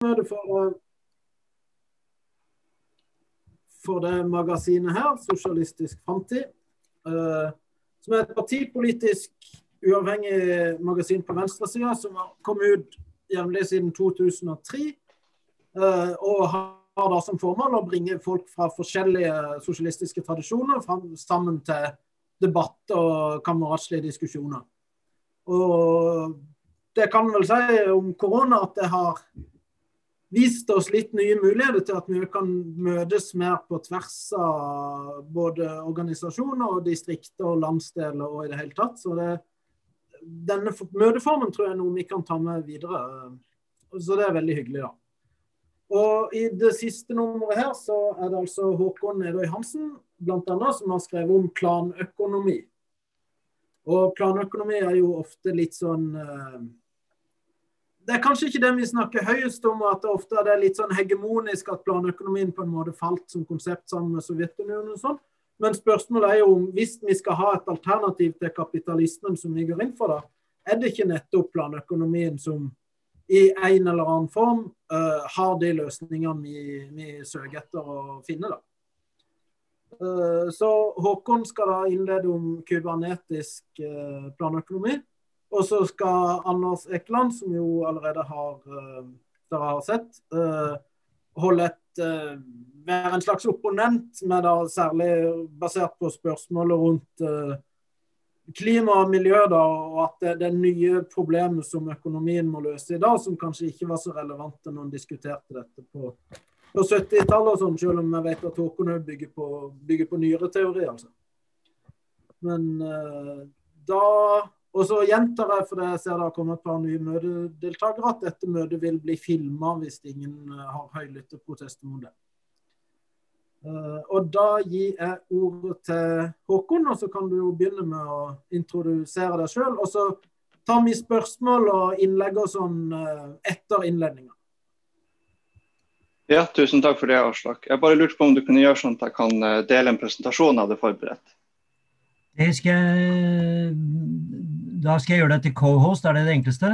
for, for det magasinet her, Sosialistisk framtid. Uh, som er et partipolitisk uavhengig magasin på venstresida som har kommet ut jevnlig siden 2003. Uh, og har, har da som formål å bringe folk fra forskjellige sosialistiske tradisjoner fram, sammen til debatt og kameratslige diskusjoner. Og det kan vel si om korona at det har vist oss litt nye muligheter til at vi kan møtes mer på tvers av både organisasjoner og distrikter og landsdeler og i det hele tatt. Så det, denne møteformen tror jeg er noe vi kan ta med videre. Så det er veldig hyggelig, da. Og i det siste nummeret her så er det altså Håkon Nedøy Hansen bl.a. som har skrevet om planøkonomi. Og planøkonomi er jo ofte litt sånn uh, Det er kanskje ikke det vi snakker høyest om, at det ofte er litt sånn hegemonisk at planøkonomien på en måte falt som konsept sammen med Sovjetunionen og sånn. Men spørsmålet er jo om hvis vi skal ha et alternativ til kapitalismen som vi går inn for, da, er det ikke nettopp planøkonomien som i en eller annen form uh, har de løsningene vi, vi søker etter å finne. da. Uh, så Håkon skal da innlede om kubernetisk uh, planøkonomi. Og så skal Anders Ekeland, som jo allerede har eh, dere har sett, holde et være en slags opponent, med da særlig basert på spørsmålet rundt klima og miljø, da, og at det, det nye problemet som økonomien må løse i dag, som kanskje ikke var så relevante når en diskuterte dette på på 70-tallet sånn, selv om jeg vet at Håkon bygger, bygger, på nyere teori, altså. Men uh, da Og så gjentar jeg, for jeg ser det har kommet et par nye møtedeltakere, at dette møtet vil bli filma hvis ingen uh, har høylytte protester mot det. Uh, og da gir jeg ordet til Håkon, og så kan du jo begynne med å introdusere deg sjøl. Og så tar vi spørsmål og innlegg og sånn etter innledninga. Ja, tusen takk for det, Aslak. Jeg bare lurte på om du kunne gjøre sånn at jeg kan eh, dele en presentasjon av det forberedt. Det skal jeg, da skal jeg gjøre det til co-host, er det det enkleste?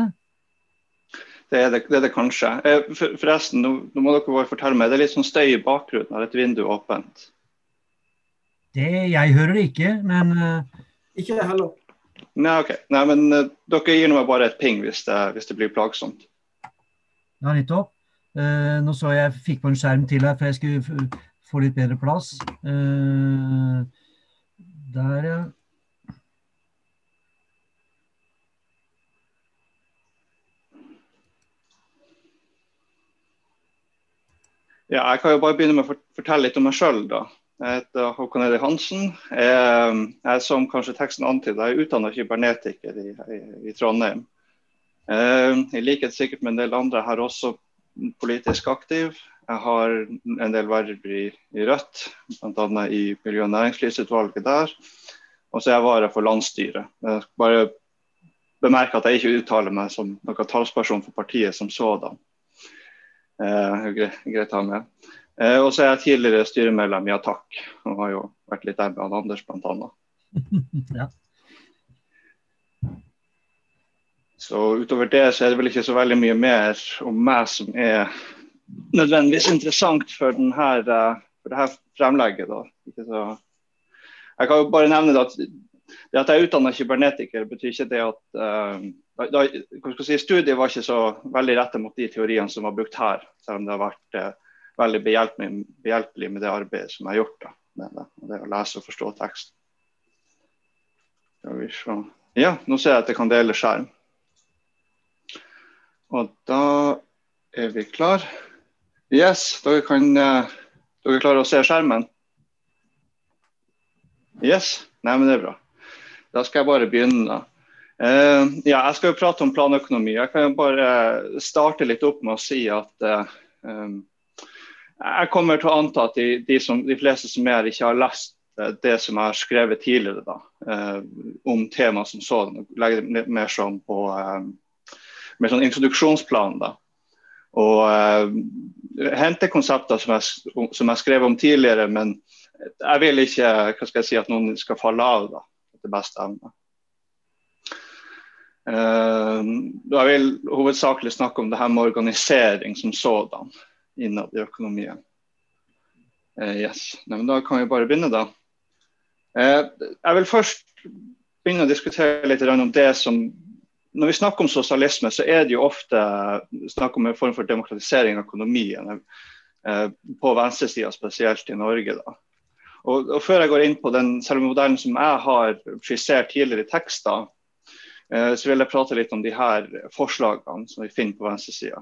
Det er det, det, er det kanskje. Eh, for, forresten, nå, nå, må dere bare fortelle meg, det er litt sånn støy i bakgrunnen. Har et vindu åpent? Det, jeg hører det ikke, men uh... Ikke det heller. Nei, ok. Nei, men uh, dere gir meg bare et ping hvis det, hvis det blir plagsomt. Ja, nettopp. Uh, nå så jeg fikk på en skjerm til her, for jeg skulle få litt bedre plass. Uh, der, ja. Ja, jeg kan jo bare begynne med å fortelle litt om meg sjøl. Jeg heter Håkon Edi Hansen. Jeg, er som kanskje teksten antyder, jeg er utdanna kybernetiker i, i, i Trondheim. Uh, I likhet sikkert med en del andre her også politisk aktiv. Jeg har en del verv i, i Rødt, bl.a. i miljø- og næringslivsutvalget der. Og så er jeg vara for landsstyret. Jeg bare bemerker at jeg ikke uttaler meg som noen talsperson for partiet som sådan. Eh, greit, å ha med. Eh, og så er jeg tidligere styremedlem i Attack, og har jo vært litt der med Anders bl.a. ja. Så utover det så er det vel ikke så veldig mye mer om meg som er nødvendigvis interessant for, denne, eh, for dette fremlegget. Da. Jeg kan jo bare nevne at det at jeg er utdanna kybernetiker, betyr ikke det at uh, da, si, Studiet var ikke så veldig retta mot de teoriene som var brukt her, selv om det har vært eh, veldig behjelpelig, behjelpelig, med det arbeidet som har gjort. Da, med det, det å lese og forstå tekst. Ja, nå ser jeg at jeg kan dele skjerm. Og da er vi klar. Yes, dere kan eh, dere klarer å se skjermen? Yes? Nei, men det er bra. Da skal jeg bare begynne. Uh, ja, jeg skal jo prate om planøkonomi. Jeg kan jo bare starte litt opp med å si at um, jeg kommer til å anta at de, de, som, de, fleste som er her, ikke har lest det som jeg har skrevet tidligere da, om temaet som sånn. Legger det mer sånn på med sånn introduksjonsplan. da. Og hente konsepter som jeg, som jeg skrev om tidligere, men jeg vil ikke hva skal jeg si, at noen skal falle av da, etter beste evne. Jeg vil hovedsakelig snakke om det her med organisering som sådan innad i økonomien. Yes. Nei, da kan vi bare begynne, da. Jeg vil først begynne å diskutere litt om det som Når vi snakker om sosialisme, så er det jo ofte snakk om en form for demokratisering av økonomien. På venstresida, spesielt i Norge. Og, og, Før jeg går inn på den selve modellen som jeg har skissert tidligere i tekster, eh, så vil jeg prate litt om de her forslagene som vi finner på venstresida.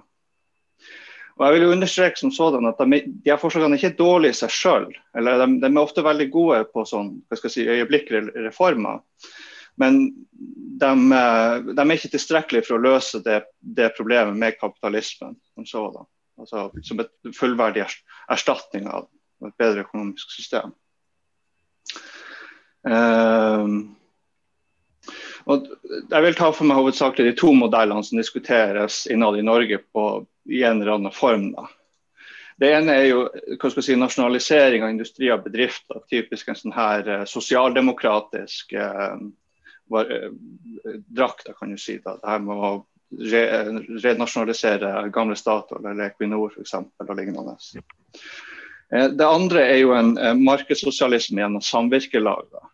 Og jeg vil understreke som sådan at de, de her forslagene er ikke dårlige i seg sjøl. De, de, er ofte veldig gode på sånn, si, øyeblikkelige reformer. Men de, de, er ikke tilstrekkelige for å løse det, det problemet med kapitalismen som sådan. Altså, som et fullverdig erstatning av et bedre økonomisk system. Um, og jeg vil ta for meg hovedsakelig de to modellene som diskuteres innad i Norge på, i en eller annen form. Da. Det ene er jo hva skal si, nasjonalisering av industri og bedrifter. Typisk en sånn her uh, sosialdemokratisk eh, var, eh, drakt, kan du si. Da. Det her med å re renasjonalisere gamle Statoil eller Equinor f.eks. og lignende. Det andre er jo en markedssosialisme gjennom samvirkelag. Da.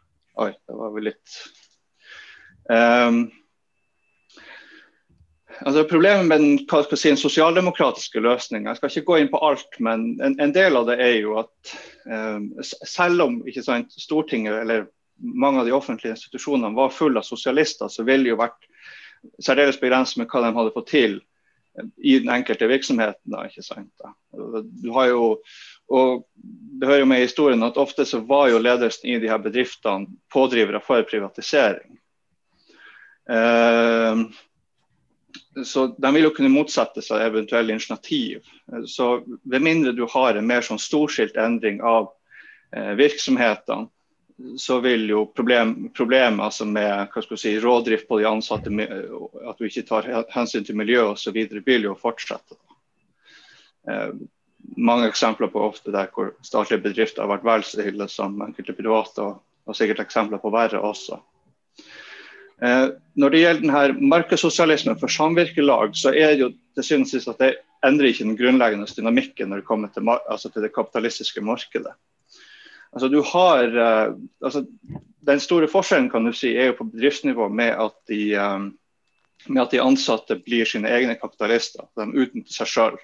Oi, det var vel litt um, altså Problemet med den hva skal si, en sosialdemokratiske løsninga, jeg skal ikke gå inn på alt, men en, en del av det er jo at um, selv om sant, Stortinget eller mange av de offentlige institusjonene var fulle av sosialister, så ville det jo vært særdeles begrenset med hva de hadde fått til i den enkelte virksomheten. Da, ikke sant? Du har jo og det hører jo med i historien at Ofte så var jo ledelsen i de her bedriftene pådrivere for privatisering. Eh, så De vil jo kunne motsette seg eventuelle initiativ. Så Ved mindre du har en mer sånn storskilt endring av eh, virksomhetene, så vil jo problem, problemet altså med si, rådrift på de ansatte, at du ikke tar hensyn til miljø osv., vil jo fortsette. Eh, mange eksempler på ofte der hvor statlige bedrifter har vært vel så ille som enkelte private, og, og sikkert eksempler på verre også. Eh, når det gjelder denne markedssosialismen for samvirkelag, så er det jo til syvende og sist at det endrer ikke den grunnleggende dynamikken når det kommer til, altså til det kapitalistiske markedet. Altså du har, eh, altså Den store forskjellen kan du si, er jo på bedriftsnivå med at de, eh, med at de ansatte blir sine egne kapitalister. De utnytter seg sjøl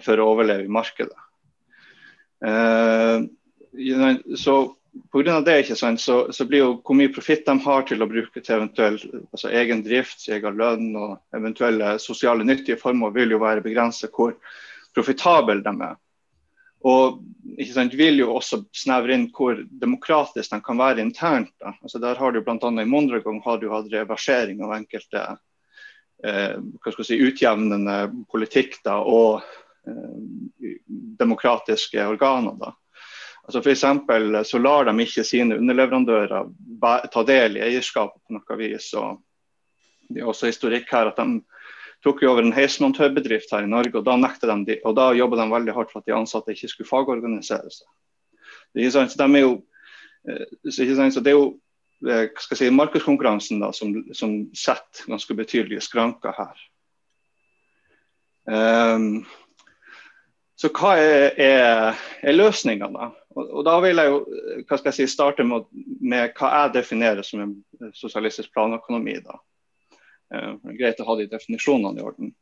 for å overleve i markedet. Så Pga. det ikke sant, så, så, blir jo hvor mye profitt de har til å bruke til eventuell altså egen drift, egen lønn og eventuelle sosiale nyttige formål, vil jo være begrenset hvor profitable de er. Og ikke sant, vil jo også snevre inn hvor demokratisk de kan være internt. Da. Altså Der har du bl.a. i Mondragon har du hatt reversering av enkelte eh, hva skal si, utjevnende politikk da, og Eh, demokratiske organer. Da. Altså F.eks. så lar de ikke sine underleverandører ta del i eierskapet på noe vis. og Det er også historikk her at de tok jo over en heismontørbedrift her i Norge, og da nekta de, og da jobba de veldig hardt for at de ansatte ikke skulle fagorganisere seg. Det er, sant, de er jo, sant, så det er jo eh, skal si, markedskonkurransen da, som, som setter ganske betydelige skranker her. Um, så hva er, er, er løsninga da? Og, da vil jeg jo hva skal jeg si, starte med, med hva jeg definerer som en sosialistisk planøkonomi. da. Eh, greit å ha de definisjonene i orden.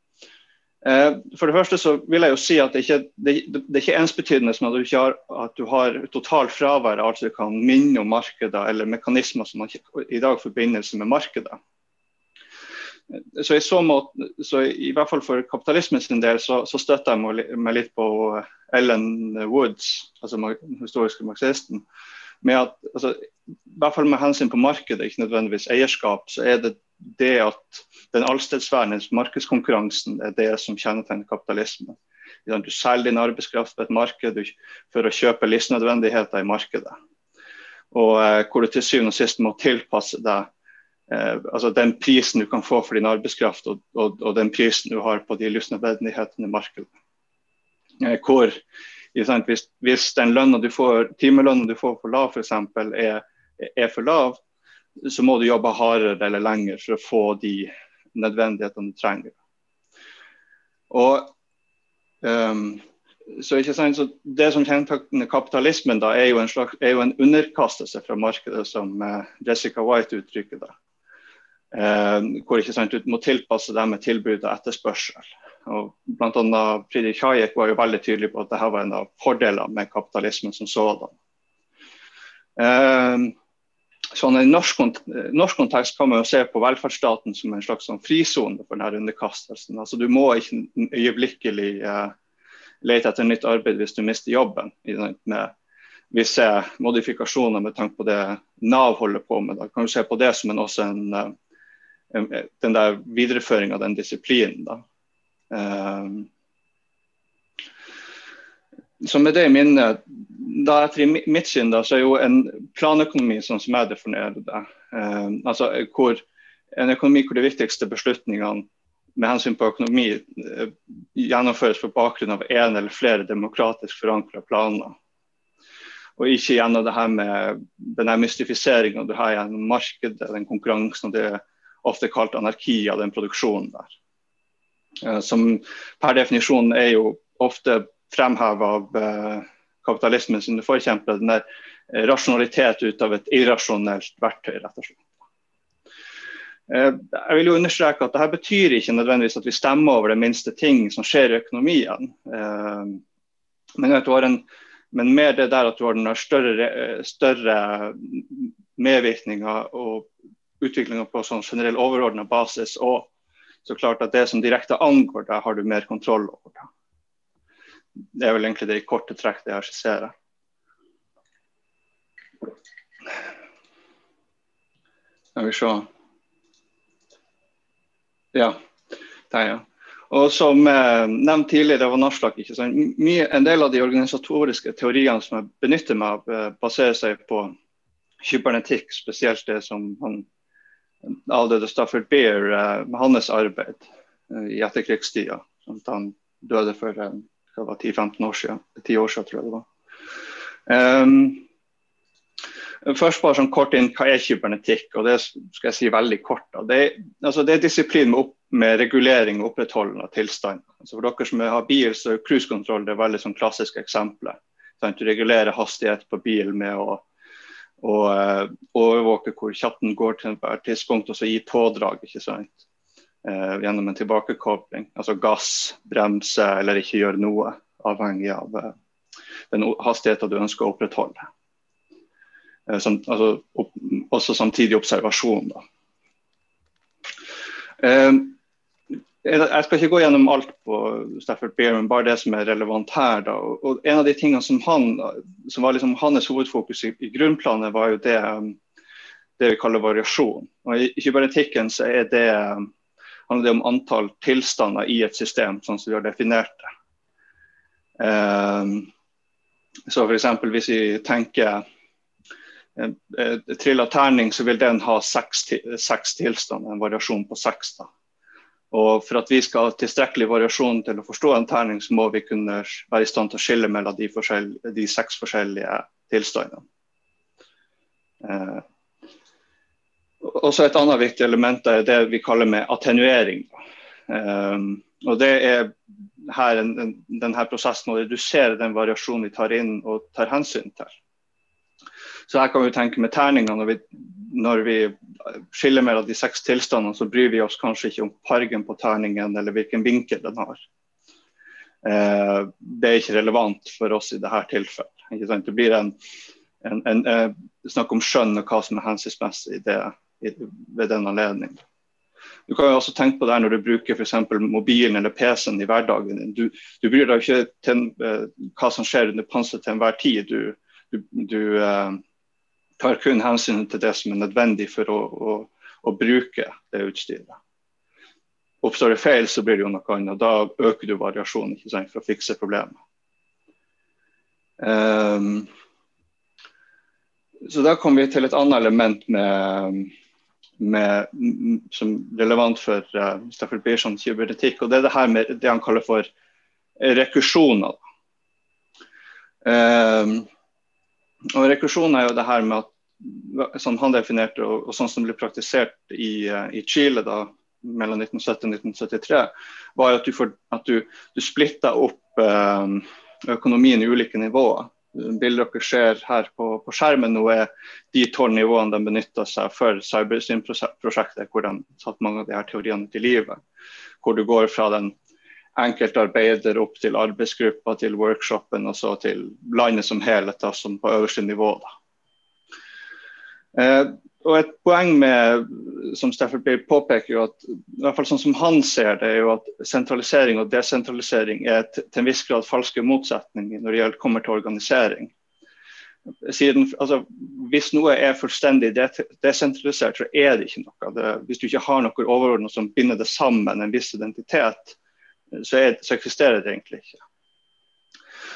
Eh, for det første så vil jeg jo si at det ikke det, det er ikke ensbetydende som at du, har, at du har totalt fravær altså du kan minne om markeder eller mekanismer som man i dag forbindes med markedet. Så i så måte, så i hvert fall for kapitalismen sin del, så, så støtter jeg meg litt på Ellen Woods, altså den historiske marxisten. med at, altså, I hvert fall med hensyn på markedet, ikke nødvendigvis eierskap, så er det det at den allstedsværende markedskonkurransen er det som kjennetegner kapitalismen. Du selger din arbeidskraft på et marked for å kjøpe livsnødvendigheter i markedet. Og eh, hvor du til syvende og sist må tilpasse deg eh, altså den prisen du kan få for din arbeidskraft og, og, og den prisen du har på de livsnødvendighetene i markedet. Eh, hvor, hvis, hvis, den lønna du får, timelønna du får for lav f.eks. Er, er for lav, så må du jobbe hardere eller lenger for å få de nødvendighetene du trenger. Og um, så, så Det som kjennetegner kapitalismen, da, er jo, slags, er jo en underkastelse fra markedet, som uh, Jessica White uttrykker det. Uh, hvor sant, du må tilpasse deg med tilbud og etterspørsel. Og blant annet Friedrich Hayek var jo veldig tydelig på at dette var en av fordelene med kapitalismen som sådan. Uh, sånn I norsk, norsk, kontekst kan man jo se på velferdsstaten som en slags sånn frisone for denne underkastelsen. Altså, du må ikke øyeblikkelig uh, lete etter nytt arbeid hvis du mister jobben. med visse modifikasjoner med tanke på det Nav holder på med. Da kan du se på det som en, også en, en, den der videreføring av den disiplinen. Da. Um, så med det i minne, da etter mitt syn da, så er jo en planøkonomi sånn som jeg definerer det, um, altså hvor en økonomi hvor de viktigste beslutningene med hensyn på økonomi uh, gjennomføres på bakgrunn av en eller flere demokratisk forankra planer. Og ikke gjennom det her med den mystifiseringa du har gjennom markedet, den konkurransen og det ofte kalt anarki av den produksjonen der. Eh, som per definisjon er jo ofte fremheva av eh, kapitalismen sine forkjempere. Den der rasjonalitet ut av et irrasjonelt verktøy, rett og slett. Eh, jeg vil jo understreke at dette betyr ikke nødvendigvis at vi stemmer over det minste ting som skjer i økonomien. Men, en, men mer det der at du har den større, større medvirkninga og utviklinga på sånn generell overordna basis. Og så klart at det som direkte angår deg, har du mer kontroll over. det. Det er vel egentlig det i korte trekk det jeg skisserer. Skal vi se. Ja, Der, er ja. Og som eh, nevnt tidligere, det var Naslak ikke sant? Mye, en del av de organisatoriske teoriene som jeg benytter meg av, eh, baserer seg på kybernetikk, spesielt det som han avdøde Stafford Beer eh, med hans arbeid eh, i etterkrigstida. Han døde for 10-15 år siden. 10 år siden, tror jeg det var. Um, Først bare sånn kort inn, Hva er kybernetikk? og Det skal jeg si veldig kort. Det er, altså det er disiplin med, opp, med regulering og opprettholdelse av tilstand. Altså for dere som har bil, så er cruisekontroll det er veldig sånn klassiske eksempler. Sånn, du regulerer hastighet på bil med å, å uh, overvåke hvor chatten går til hvert tidspunkt, og så gi pådrag. ikke sant? Uh, gjennom en tilbakekobling. Altså gass, bremse eller ikke gjøre noe, avhengig av uh, den hastigheten du ønsker å opprettholde. Eh, som, altså, opp, også samtidig observasjon. Da. Eh, jeg skal ikke gå gjennom alt på Stafford Beer, men bare det som er relevant her. Da. Og en av de tingene som, han, som var liksom hans hovedfokus i, i, grunnplanet, var jo det, det vi kaller variasjon. Og I kybernetikken så er det, handler det om antall tilstander i et system, sånn som vi har definert det. Um, så f.eks. hvis vi tenker trilla terning, så vil den ha seks, seks tilstander, en variasjon på seks. da. Og For at vi skal ha tilstrekkelig variasjon til å forstå en terning, så må vi kunne være i stand til å skille mellom de, de seks forskjellige tilstandene. Eh, også Et annet viktig element er det vi kaller med attenuering. Eh, og Det er her en, en, denne prosessen å redusere den variasjonen vi tar inn og tar hensyn til. Så her kan vi tenke med terningene. når vi, når vi skiller mellom de seks tilstandene, så bryr vi oss kanskje ikke om fargen på terningen eller hvilken vinkel den har. Eh, det er ikke relevant for oss i dette tilfellet. Det blir en, en, en, eh, snakk om skjønn og hva som er hensiktsmessig ved den anledning. Du kan jo også tenke på det når du bruker f.eks. mobilen eller PC-en i hverdagen din. Du, du bryr deg ikke til uh, hva som skjer under panseret til enhver tid. Du, du, du uh, tar kun hensyn til det som er nødvendig for å, å, å bruke det utstyret. Oppstår det feil, så blir det jo noe annet. Da øker du variasjonen ikke sant, for å fikse problemet. Um, så da kommer vi til et annet element med, med, som er relevant for uh, Stafford Biersons kybernetikk. og Det er det her med det han kaller for rekursjoner. Um, og Rekursjon er jo det her med at som han definerte, og, og sånn som ble praktisert i, i Chile da, mellom 1970 og 1973, var at du, for, at du, du splitta opp eh, økonomien i ulike nivåer. Bildet dere ser her på, på, skjermen nå er de tolv nivåene de benytta seg for Cybersyn-prosjektet, hvor de satte mange av de her teoriene til livet. Hvor du går fra den enkelte arbeider opp til arbeidsgruppa, til workshopen og så til landet som helhet, da, som på øverste nivå. Eh, og et poeng med, som Steffel Bier påpeker, jo at, i hvert fall sånn som han ser det, er jo at sentralisering og desentralisering er til en viss grad falske motsetninger når det gjelder, kommer til organisering. Siden, altså, hvis noe er fullstendig desentralisert, så er det ikke noe. Det, hvis du ikke har noe overordnet som binder det sammen, en viss identitet, så, er, så eksisterer det egentlig ikke.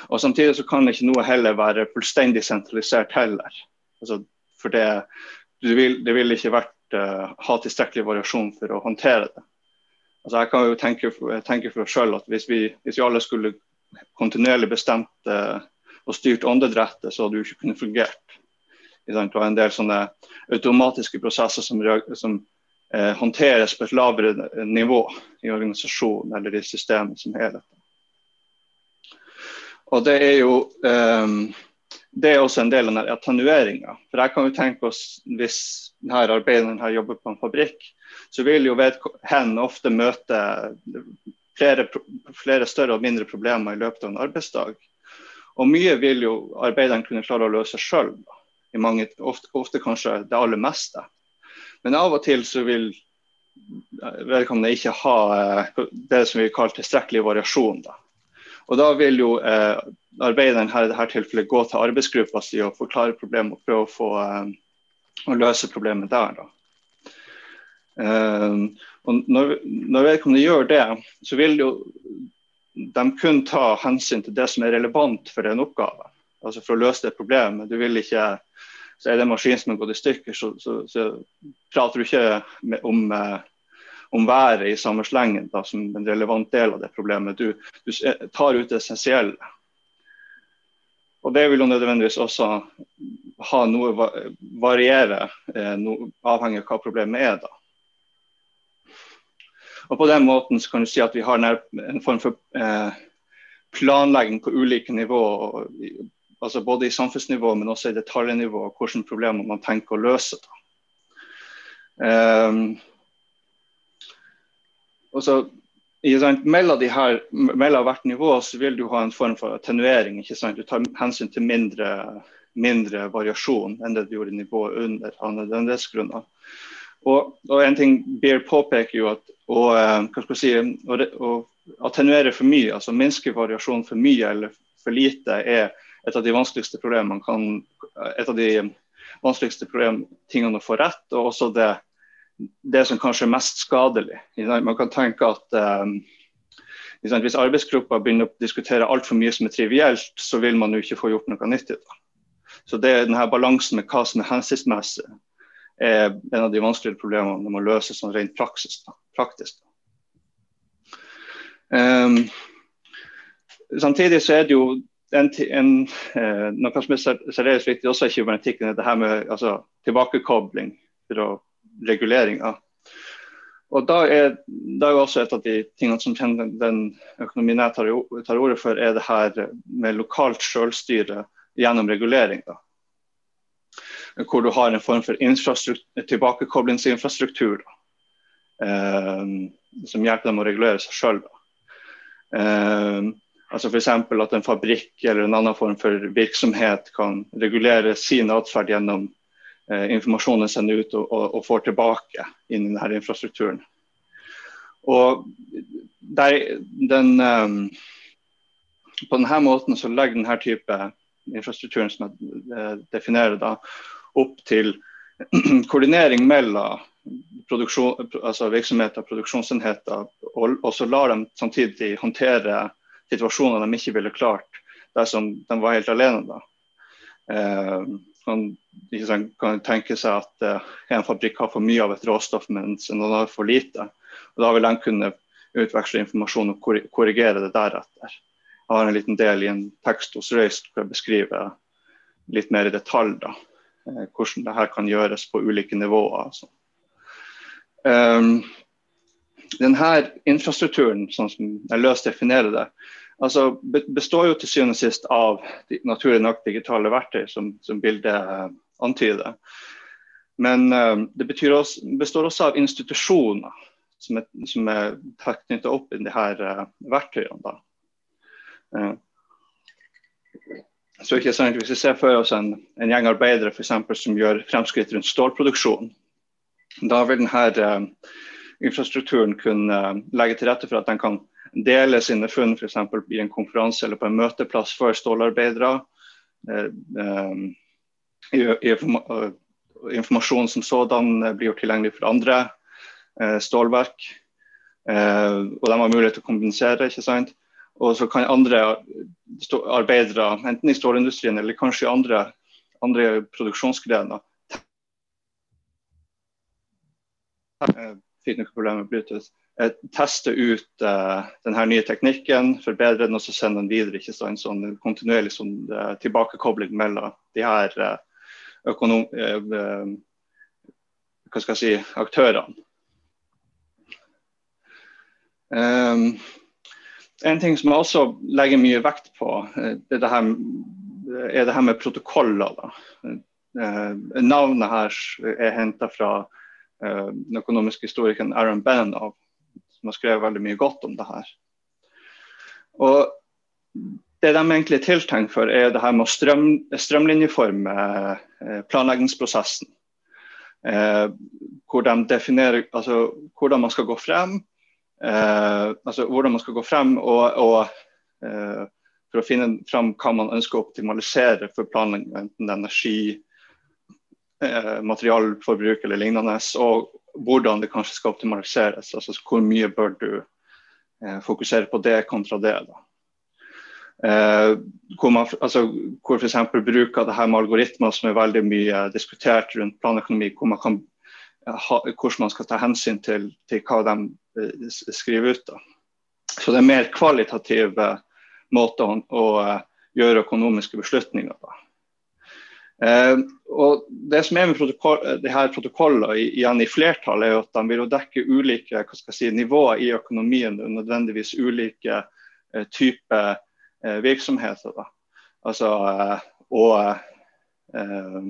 Og Samtidig så kan ikke noe heller være fullstendig sentralisert heller. Altså, for det, vil, det vil ikke vært, uh, ha tilstrekkelig variasjon for å håndtere det. Altså jeg kan jo tenke, tenke for oss selv at hvis vi, hvis vi, alle skulle kontinuerlig bestemt uh, og styrt åndedrettet, så hadde det ikke kunnet fungert. Det var en del sånne automatiske prosesser som, som uh, håndteres på et lavere nivå i organisasjonen eller i systemet som helhet. Og det er jo um, det er også en del av attenueringa. For jeg kan jo tenke oss, Hvis denne arbeideren her jobber på en fabrikk, så vil jo hen ofte møte flere, flere, større og mindre problemer i løpet av en arbeidsdag. Og mye vil jo arbeideren kunne klare å løse sjøl. Ofte, ofte kanskje det aller meste. Men av og til så vil vedkommende ikke ha eh, det som vi kaller tilstrekkelig variasjon. Da. Og da vil jo eh, arbeideren her i dette tilfellet gå til arbeidsgruppa si og forklare problemet og prøve å få eh, å løse problemet der. Da. Uh, og når, når vedkommende gjør det, så vil jo de kun ta hensyn til det som er relevant for en oppgave. Altså for å løse det problemet. Du vil ikke, så Er det en maskin som er gått i stykker, så, så, så prater du ikke med, om uh, om været i samme slengen da, som en relevant del av det problemet. Du, du tar ut det essensielle. Og Det vil jo nødvendigvis også ha noe variere, eh, no, avhengig av hva problemet er. da. Og På den måten så kan du si at vi har en form for eh, planlegging på ulike nivå, altså både i samfunnsnivå, men også i detaljnivå, hvilke problemer man tenker å løse. Um, og så mellom, de her, mellom hvert nivå så vil du ha en form for attenuering. sant? Du tar hensyn til mindre, mindre variasjon enn det du gjorde i nivået under av nødvendighetsgrunner. Og, og, en ting Beer påpeker jo at å, eh, si, å, å attenuere for mye, altså minske variasjon for mye eller for lite, er et av de vanskeligste problemene kan, et av de vanskeligste tingene å få rett, og også det det som kanskje er mest skadelig. Man kan tenke at um, hvis arbeidsgruppa begynner å diskutere altfor mye som er trivielt, så vil man jo ikke få gjort noe nyttig. Så det er denne balansen med hva som er hensiktsmessig, er en av de vanskeligere problemene man løser sånn rent praksis, praktisk. Um, samtidig så er det jo en, en, noe som er særdeles viktig også i kybernetikken, er det her med altså, tilbakekobling. fra reguleringer. Og da er, da er også et av de tingene som den økonomien jeg tar, tar ordet for, er det her med lokalt selvstyre gjennom regulering. Da. Hvor du har en form for tilbakekoblingsinfrastruktur eh, som hjelper dem å regulere seg sjøl. Altså F.eks. at en fabrikk eller en annen form for virksomhet kan regulere sin atferd gjennom eh, informasjonen sender ut og, og, og, får tilbake inn i denne infrastrukturen. Og der, den, um, på denne måten så legger denne type infrastrukturen som jeg eh, definerer da, opp til koordinering mellom altså virksomheter og produksjonsenheter, og, og så lar de samtidig håndtere situasjoner de ikke ville klart dersom de var helt alene. da. Eh, man kan tenke seg at eh, en fabrikk har for mye av et råstoff, mens en annen har for lite. Og Da vil de kunne utveksle informasjon og korrigere det deretter. Jeg har en liten del i en tekst hos Røyst hvor jeg beskriver litt mer i detalj. da. eh, hvordan det her kan gjøres på ulike nivåer. Altså. Um, denne infrastrukturen, sånn som jeg løst definerer det, altså består jo til syvende og sist av naturlig nok digitale verktøy, som, som bildet uh, antyder. Men uh, det også, består også av institusjoner som er, som er knytta opp i de her uh, verktøyene. Uh, så ikke sant, Hvis vi ser for oss en, en gjeng arbeidere for eksempel, som gjør fremskritt rundt stålproduksjon, da vil denne infrastrukturen kunne legge til rette for at den kan dele sine funn f.eks. i en konferanse eller på en møteplass for stålarbeidere. Uh, informasjon som sådan blir gjort tilgjengelig for andre stålverk. og de har mulighet til å kompensere. ikke sant? Og så kan andre arbeidere, enten i stålindustrien eller kanskje i andre, andre produksjonsgrener, fikk noen problemer med Bluetooth. Eh, teste ut uh, denne nye teknikken, forbedre den og så sende den videre. ikke sant? Sånn kontinuerlig sånn, uh, tilbakekobling mellom de her uh, økonom, hva skal jeg si, aktørene. Um, en ting som jeg også legger mye vekt på, eh, er det her, er det her med protokoller. Eh, navnet her er henta fra eh, den økonomiske historikeren Aaron Bennow, som har skrevet veldig mye godt om det her. Og det de egentlig er tiltenkt for, er det her med å strøm, strømlinjeforme planleggingsprosessen. Eh, hvor de definerer altså, hvordan man skal gå frem, Eh, altså hvordan man skal gå frem og, og eh, for å finne frem hva man ønsker å optimalisere for planlegging, enten energi, eh, materialforbruk eller lignende, og hvordan det kanskje skal optimaliseres. altså Hvor mye bør du eh, fokusere på det kontra det. da. Eh, hvor, man, altså, hvor f.eks. bruk av det her med algoritmer som er veldig mye diskutert rundt planøkonomi, hvor man kan ha, hvordan man skal ta hensyn til, til hva de uh, skriver ut. Da. Så det er mer kvalitative måter å, å gjøre økonomiske beslutninger på. Og Det som er med protokoll, de her protokollene igjen i flertall, er at de vil dekke ulike si, nivåer i økonomien og nødvendigvis ulike typer virksomheter. Da. Altså, og Eh,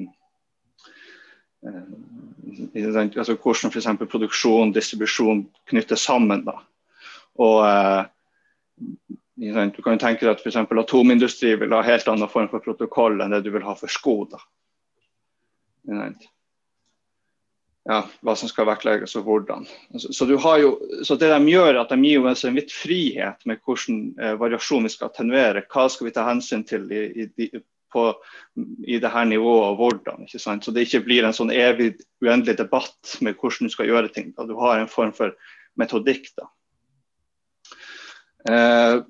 altså hvordan f.eks. produksjon distribusjon knyttes sammen. Da. Og eh, Du kan jo tenke deg at f.eks. atomindustri vil ha helt annen form for protokoll enn det du vil ha for sko. Ja, hva som skal vektlegges og hvordan. Så, så, jo, så, det de gjør, at de gir jo en vidt frihet med hvilken eh, variasjon vi skal attenuere. Hva skal vi ta hensyn til i, i, på, i det nivået og hvordan. ikke sant? Så det ikke blir en sånn evig uendelig debatt med hvordan du skal gjøre ting. Da. Du har en form for metodikk. da. Eh,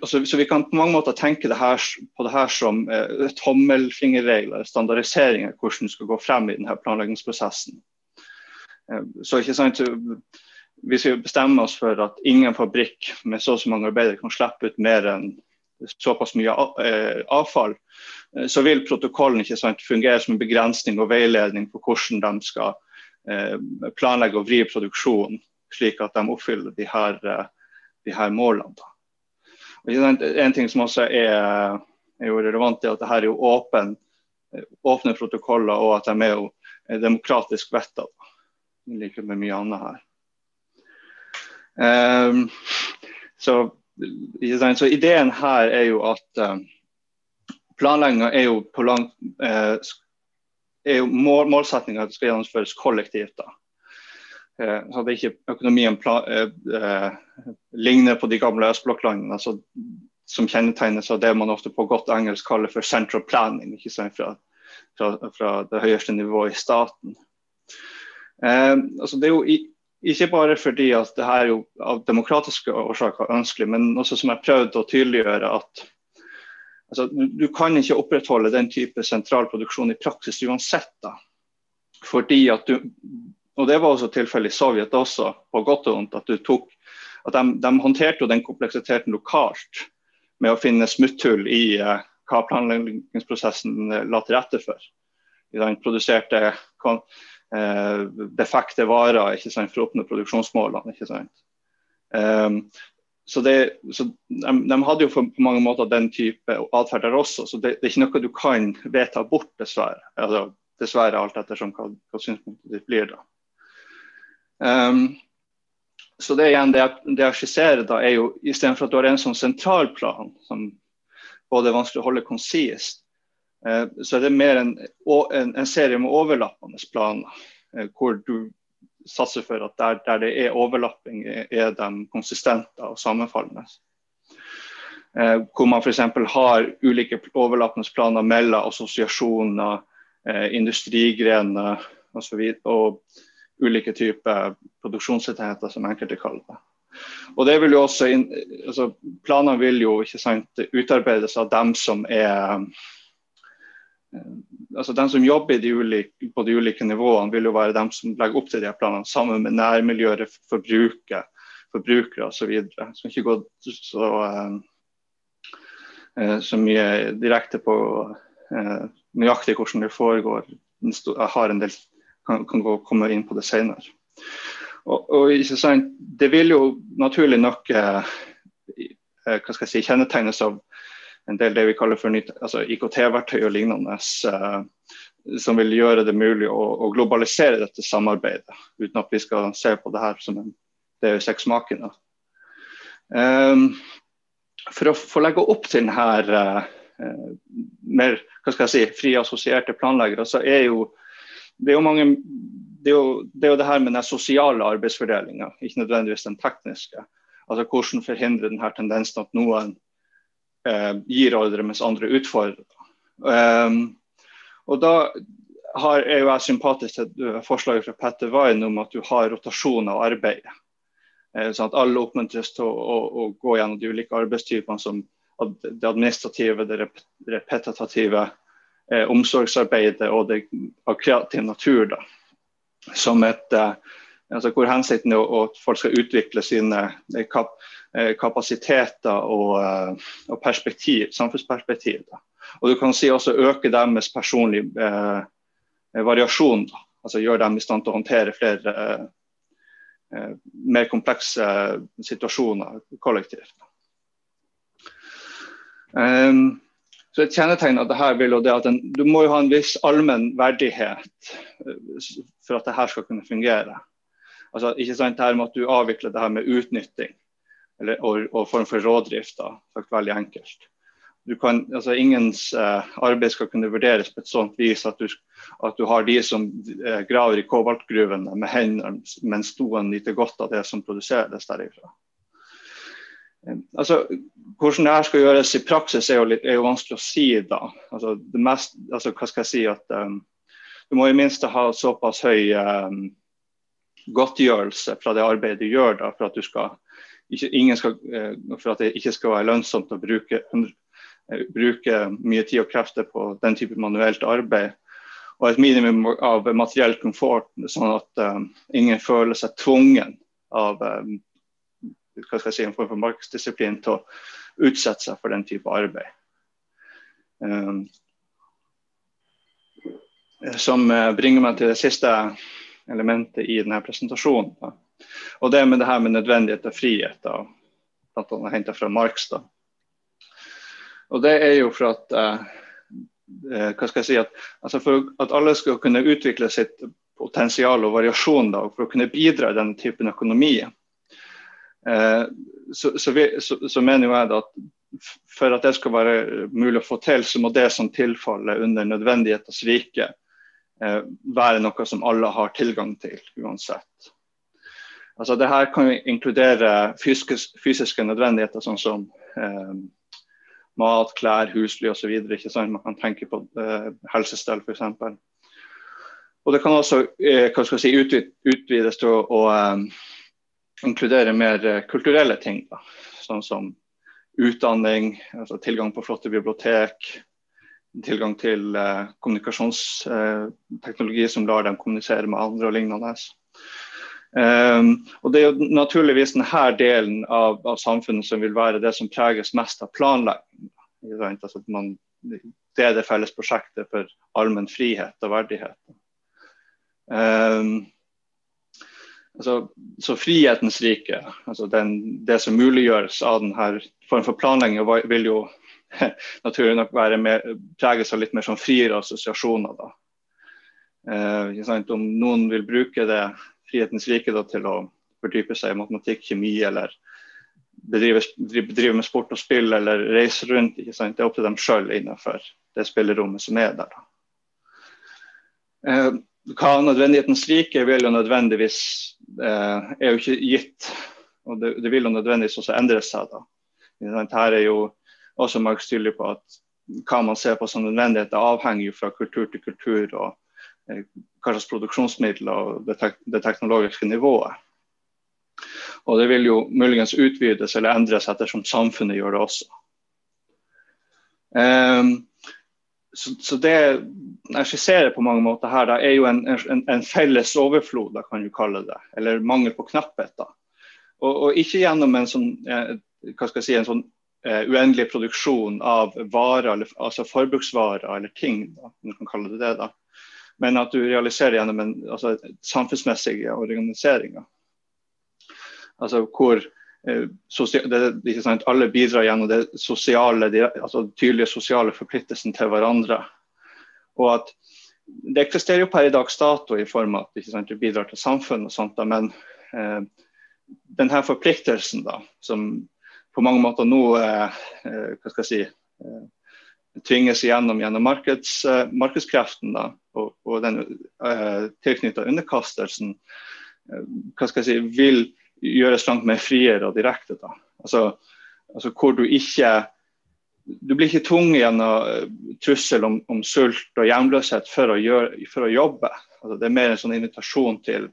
altså, så Vi kan på mange måter tenke det her, på det her som eh, tommelfingerregler, standardiseringer, hvordan du skal gå frem i denne planleggingsprosessen. Eh, så ikke sant, Hvis vi bestemmer oss for at ingen fabrikk med så og så mange arbeidere kan slippe ut mer enn såpass mye eh, avfall, eh, så vil protokollen ikke sant, fungere som en begrensning og veiledning for hvordan de skal eh, planlegge og vri produksjonen, slik at de oppfyller de her, de her målene. En ting som også er, er relevant, er at dette er jo åpen, åpne protokoller, og at de er jo demokratisk vedtatt. Like med mye annet her. Um, så så ideen her er jo at um, planlegginga er jo på langt uh, er jo mål, Målsettinga skal gjennomføres kollektivt. da. Så at ikke økonomien ligner på de gamle østblokklandene. Altså, som kjennetegnes av det man ofte på godt engelsk kaller for central planning. ikke sant, fra, fra, fra det høyeste nivået i staten. altså det er jo i, ikke bare fordi at det her er jo av demokratiske årsaker ønskelig, men også som jeg prøvde å tydeliggjøre at altså, du, du, kan ikke opprettholde den type sentralproduksjon i praksis uansett. da. Fordi at du, og Det var også tilfellet i Sovjet også, på godt og vondt. at tok, at de, de håndterte den kompleksiteten lokalt med å finne smutthull i uh, hva planleggingsprosessen uh, la til rette for. produserte eh, defekte varer ikke sant, for å oppnå produksjonsmålene. ikke sant. Um, så, det, så de, de, hadde jo på mange måter den type atferd der også, så det, det, er ikke noe du kan vedta bort, dessverre. Altså, dessverre alt ettersom hva, hva synspunktet ditt blir. da. Um, så det igjen, det jeg, det jeg skisserer da, er jo istedenfor at du har en sånn sentral plan som både er vanskelig å holde konsist, eh, så er det mer en, en, en serie med overlappende planer. Eh, hvor du satser for at der, der det er overlapping, er, er de konsistente og sammenfallende. Eh, hvor man f.eks. har ulike overlappende planer mellom assosiasjoner, eh, industrigrener osv. Og, og ulike typer produksjonsenheter, som enkelte kaller det. Og det vil jo også, altså, Planene vil jo ikke sant, utarbeides av dem som er eh, altså dem som jobber de ulike, på de ulike nivåene, vil jo være dem som legger opp til de planene, sammen med nærmiljøet, forbruket, forbrukere osv. Som ikke går så, uh, så mye direkte på nøyaktig hvordan det foregår. Jeg har en del kan, kan gå, komme inn på det senere. Og, og Det vil jo naturlig nok eh, eh si, kjennetegnes av en del det vi kaller for altså IKT-verktøy og lignende, eh, som vil gjøre det mulig å, å, globalisere dette samarbeidet, uten at vi skal se på det her som en det er sexmakende. Um, for å få legge opp til denne uh, mer hva skal jeg si, fri assosierte planleggere, så er jo det er jo mange det er jo, det er jo det her med den sosiale arbeidsfordelinga, ikke nødvendigvis den tekniske. Altså Hvordan forhindre denne tendensen at noen eh, gir ordre mens andre utfordrer. Um, og da har, er jo jeg sympatisk til forslaget fra Petter Wein om at du har rotasjon av arbeidet. Eh, sånn at alle oppmuntres til å, å, å, gå gjennom de ulike arbeidstypene som det administrative, det repetitive, eh, omsorgsarbeidet og det av kreativ natur. da, som et eh, altså Hvor hensikten er at folk skal utvikle sine eh, kap, eh, kapasiteter og, eh, og perspektiv, samfunnsperspektiv. Da. Og du kan si også øke deres personlige eh, variasjon. Da. Altså Gjøre dem i stand til å håndtere flere mer komplekse situasjoner kollektivt. Um, så Et kjennetegn av dette vil jo det at en, Du må jo ha en viss allmenn verdighet eh, for at dette skal kunne fungere. Altså, ikke sant, her med at du avvikler det her med utnytting eller, og, og, form for rådrift. sagt veldig enkelt. Du kan, altså Ingens eh, arbeid skal kunne vurderes på et sånt vis at du, at du har de som eh, graver i kobaltgruvene med hendene, mens noen nyter godt av det som produseres derifra. Altså, hvordan det her skal gjøres i praksis, er jo, litt, er jo vanskelig å si. da. Altså, det mest, altså, hva skal jeg si at um, Du må i minste ha såpass høy um, godtgjørelse fra det arbeidet du gjør, da, for at, skal, ikke, skal, uh, for at det ikke skal være lønnsomt å bruke, uh, bruke mye tid og krefter på den type manuelt arbeid. Og et minimum av materiell komfort, sånn at um, ingen føler seg tvungen av um, hva skal jeg si, en form for markedsdisiplin til å utsette seg for den type arbeid. Um, som uh, bringer meg til det siste elementet i denne presentasjonen. Da. Og det med det her med nødvendighet og frihet, da, blant annet henta fra Marx. Da. Og det er jo for at uh, hva skal jeg si, at, altså For at alle skal kunne utvikle sitt potensial og variasjon, da, for å kunne bidra i denne typen økonomi, Eh, så, så, vi, så, så, mener jeg at for at det skal være mulig å få til, så må det som tilfaller under nødvendighetens rike, eh, være noe som alle har tilgang til uansett. Altså det her kan jo inkludere fysiske, fysiske nødvendigheter, sånn som eh, mat, klær, husly osv. Man kan tenke på eh, helsestell f.eks. Og det kan også eh, si, utvides til å, å inkludere mer eh, kulturelle ting. Da. Sånn som utdanning, altså tilgang på flotte bibliotek, tilgang til eh, kommunikasjonsteknologi eh, som lar dem kommunisere med andre og lignende. Um, og Det er jo naturligvis denne delen av, av, samfunnet som vil være det som preges mest av planlegging. Altså man, det er det felles prosjektet for allmenn frihet og verdighet. Um, altså, så frihetens rike, altså den, det som muliggjøres av denne form for planlegging, vil jo naturlig nok være mer, preges av litt mer sånn friere assosiasjoner. Uh, Om noen vil bruke det frihetens rike da, til å fordype seg i matematikk, kjemi eller bedrive, bedrive, med sport og spill eller reise rundt, det er opp til dem sjøl innenfor det spillerommet som er der. da. Eh, hva nødvendighetens rike vil jo nødvendigvis er jo ikke gitt. og Det, det vil jo nødvendigvis også endre seg. da. Her er jo også Marx tydelig på at hva man ser på som nødvendighet, det avhenger jo fra kultur til kultur og eh, hva slags produksjonsmidler og det, tek det, teknologiske nivået. Og det vil jo muligens utvides eller endres ettersom samfunnet gjør det også. Um, så, så, det jeg skisserer på mange måter her, da, er jo en, en, en felles overflod, da kan du kalle det. Eller mangel på knapphet. da. Og, og, ikke gjennom en sånn, eh, hva skal jeg si, en sånn uh, uendelig produksjon av varer, altså forbruksvarer eller ting, da, om kan kalle det det. da. Men at du realiserer gjennom en altså, organisering, da. Altså hvor det, det sant, alle bidrar gjennom det sosiale, altså tydelige sosiale forpliktelsen til hverandre. Og at det eksisterer jo per i dags dato i form av at sant, du bidrar til samfunnet og sånt, da, men eh, denne forpliktelsen da, som på mange måter nå eh, eh, hva skal jeg si, eh, tvinges igjennom gjennom markeds, markedskreften da, og, og den tilknytta underkastelsen hva skal jeg si, vil gjøres langt mer friere og direkte. da. Altså, altså hvor du ikke du blir ikke tvunget gjennom trussel om, om, sult og hjemløshet for å, gjøre, for å jobbe. Altså, det er mer en sånn invitasjon til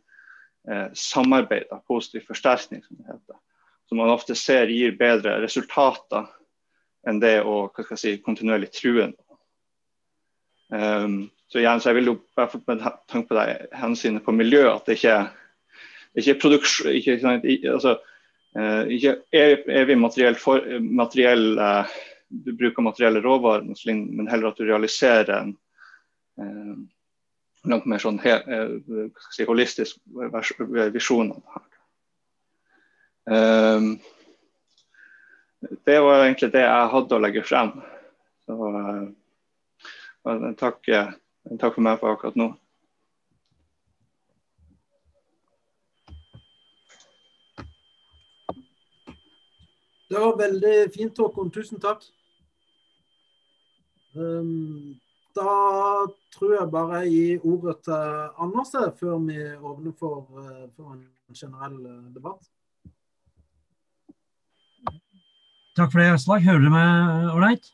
eh, samarbeid, da, positiv forsterkning, som det heter som man ofte ser gir bedre resultater enn det å si, kontinuerlig true um, så igjen, så jeg vil jo med tanke på det hensynet på miljø, at det ikke, ikke produksjon ikke, altså, uh, ikke evig materiell, for, materiell du bruker materielle råvarer, men heller at du realiserer en uh, langt mer sånn he, si, holistisk visjon av det var egentlig det jeg hadde å legge frem. Så takk, takk, for meg for akkurat nå. Det var veldig fint, Håkon. Tusen takk. Um, da tror jeg bare jeg gir ordet til Anders før vi åpner for, uh, for en generell uh, debatt. Takk for det, Aslak. Hører du meg ålreit?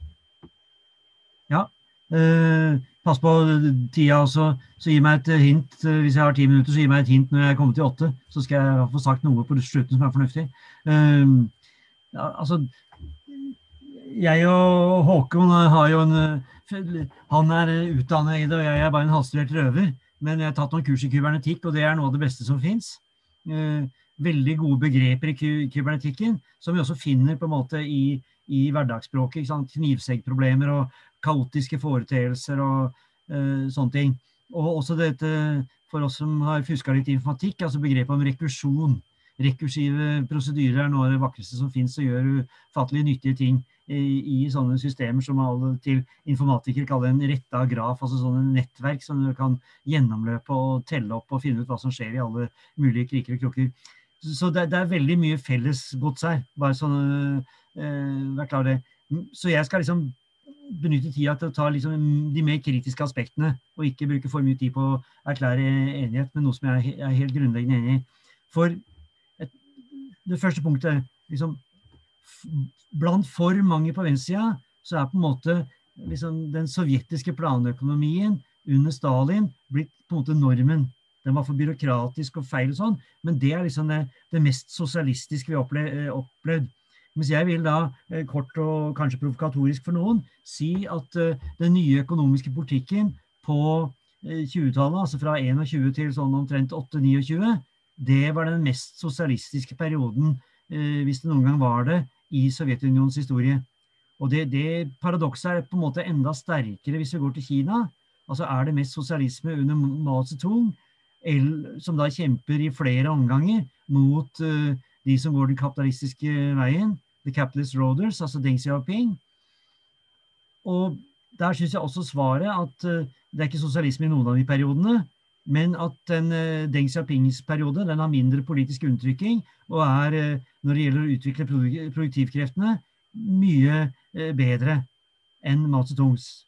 Ja. Eh, pass på tida også. Så gi meg et hint hvis jeg har ti minutter, så gi meg et hint når jeg kommer til åtte. Så skal jeg få sagt noe på slutten som er fornuftig. Eh, ja, altså, jeg og Håkon har jo en Han er utdannet i det, og jeg er bare en halvstudert røver. Men jeg har tatt noen kurs i kybernetikk, og det er noe av det beste som fins. Eh, veldig gode begreper i kybernetikken, som vi også finner på en måte i, i hverdagsspråket. Knivseggproblemer og kaotiske foreteelser og uh, sånne ting. Og også dette, for oss som har fuska litt informatikk, altså begrepet om rekursjon. Rekursive prosedyrer er noe av det vakreste som fins og gjør ufattelig nyttige ting i, i, sånne systemer som alle til informatikere kaller en retta graf, altså sånne nettverk som du kan gjennomløpe og telle opp og finne ut hva som skjer i alle mulige kriker og krukker. Så det, det, er veldig mye fellesgods her. bare sånn, eh, vær klar det. Så jeg skal liksom benytte tida til å ta liksom de mer kritiske aspektene, og ikke bruke for mye tid på å erklære enighet med noe som jeg er helt grunnleggende enig i. For det første punktet liksom, Blant for mange på venstresida så er på en måte liksom, den sovjetiske planøkonomien under Stalin blitt på en måte normen den var for byråkratisk og feil og sånn, men det er liksom det, det mest sosialistiske vi har opple opplevd. Mens jeg vil da, eh, kort og kanskje provokatorisk for noen, si at uh, den nye økonomiske politikken på uh, 20-tallet, altså fra 21 til sånn omtrent 8-29, det var den mest sosialistiske perioden, uh, hvis det noen gang var det, i Sovjetunionens historie. Og det, det paradokset er på en måte enda sterkere hvis vi går til Kina. Altså Er det mest sosialisme under Mao Zedong, som da kjemper i flere omganger mot uh, de som går den kapitalistiske veien, The Capitalist Roaders, altså Deng Xiaoping. Og der syns jeg også svaret at uh, det er ikke sosialisme i noen av de periodene, men at den, uh, Deng Xiaopings periode den har mindre politisk unntrykking og er, når det gjelder å utvikle produktivkreftene, mye bedre enn Mao Zedongs.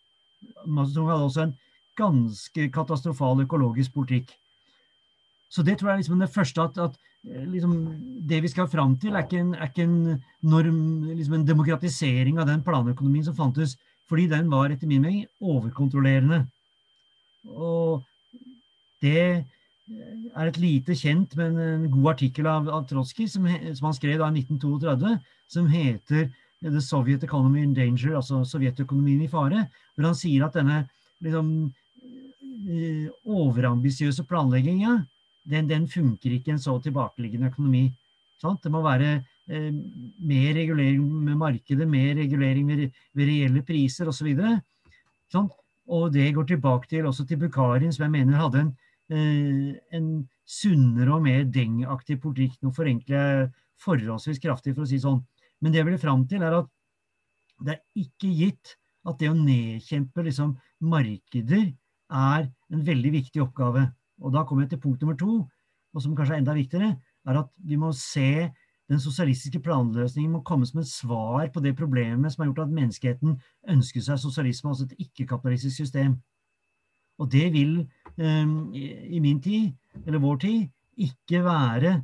Mao Zedong hadde også en ganske katastrofal økologisk politikk. Så det tror jeg liksom det første at, at eh, liksom, det vi skal fram til, er ikke en, er ikke en norm, liksom en demokratisering av den planøkonomien som fantes, fordi den var etter min mening overkontrollerende. Og det er et lite kjent, men en god artikkel av, av Trotsky som, som, han skrev da i 1932, som heter The Soviet Economy in Danger, altså sovjetøkonomien i fare, hvor han sier at denne liksom, eh, overambisiøse planlegginga den, den, funker ikke i en så tilbakeliggende økonomi. Sant? Det må være eh, mer regulering med markedet, mer regulering ved, ved reelle priser osv. Og, og det går tilbake til, også til Bukharin, som jeg mener hadde en, eh, en sunnere og mer Deng-aktig politikk. Nå forenkler jeg forholdsvis kraftig, for å si sånn. Men det jeg vil fram til, er at det er ikke gitt at det å nedkjempe liksom, markeder er en veldig viktig oppgave. Og da kommer jeg til punkt nummer to, og som kanskje er enda viktigere, er at vi må se den sosialistiske planløsningen må komme som et svar på det problemet som har gjort at menneskeheten ønsker seg sosialisme, altså et ikke-kapitalistisk system. Og det vil i min tid, eller vår tid, ikke være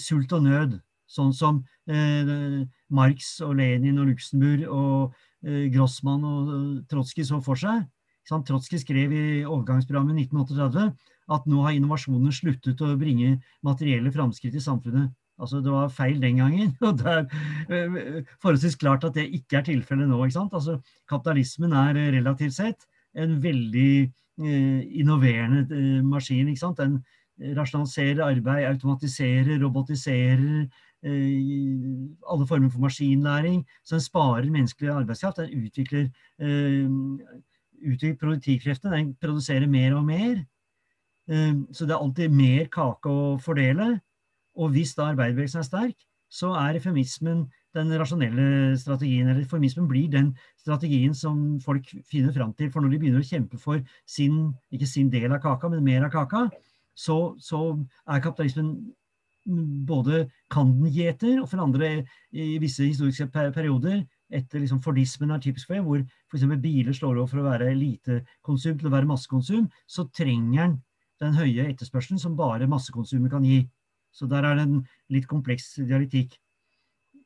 sult og nød, sånn som uh, Marx og Lenin og Luxemburg og uh, Grossmann og Trotskij så for seg. Trotsky skrev i overgangsprogrammet 1938 at nå har innovasjonen sluttet å bringe materielle framskritt i samfunnet. Altså Det var feil den gangen, og det er eh, forholdsvis klart at det ikke er tilfellet nå. ikke sant? Altså Kapitalismen er eh, relativt sett en veldig eh, innoverende eh, maskin. ikke sant? Den rasjonaliserer arbeid, automatiserer, robotiserer eh, alle former for maskinlæring. Så den sparer menneskelig arbeidskraft. Den utvikler, utvikler produktivkreftene. Den produserer mer og mer. Så det er alltid mer kake å fordele. Og hvis da arbeiderbevegelsen er sterk, så er feminismen den rasjonelle strategien. Eller reformismen, blir den strategien som folk finner fram til. For når de begynner å kjempe for sin, ikke sin del av kaka, men mer av kaka, så, så er kapitalismen både kan den gi etter, og for andre i visse historiske perioder etter liksom Fordismen er typisk for det, hvor f.eks. biler slår over for å være elitekonsum til å være massekonsum, så trenger den den høye etterspørselen som bare massekonsumet kan gi. Så der er det en litt kompleks dialektikk.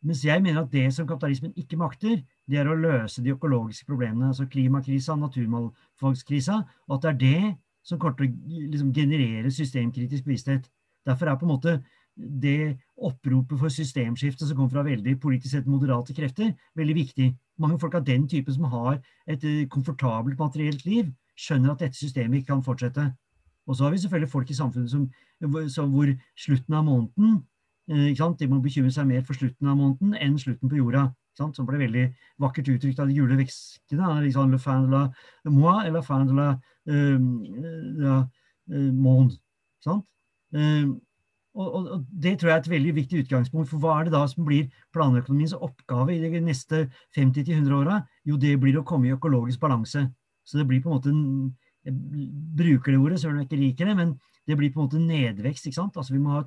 Mens jeg mener at det som kapitalismen ikke makter, det er å løse de økologiske problemene, altså klimakrisa, naturmangfoldskrisa, og at det er det som kommer til å liksom, generere systemkritisk bevissthet. Derfor er på en måte det oppropet for systemskifte som kommer fra veldig politisk sett moderate krefter, veldig viktig. Mange folk av den typen som har et eh, komfortabelt materielt liv, skjønner at dette systemet ikke kan fortsette. Og så har vi selvfølgelig folk i samfunnet som, hvor slutten av måneden De må bekymre seg mer for slutten av måneden enn slutten på jorda. Som ble veldig vakkert uttrykt av de gule vekskene. Liksom, le fin de la moi eller fin de la, uh, monde. Og, og, og, Det tror jeg er et veldig viktig utgangspunkt. For hva er det da som blir planøkonomiens oppgave i de neste 50-100 åra? Jo, det blir å komme i økologisk balanse. Så det blir på en måte en jeg bruker det ordet, selv om jeg ikke liker det, men det blir på en måte nedvekst. ikke sant? Altså Vi må ha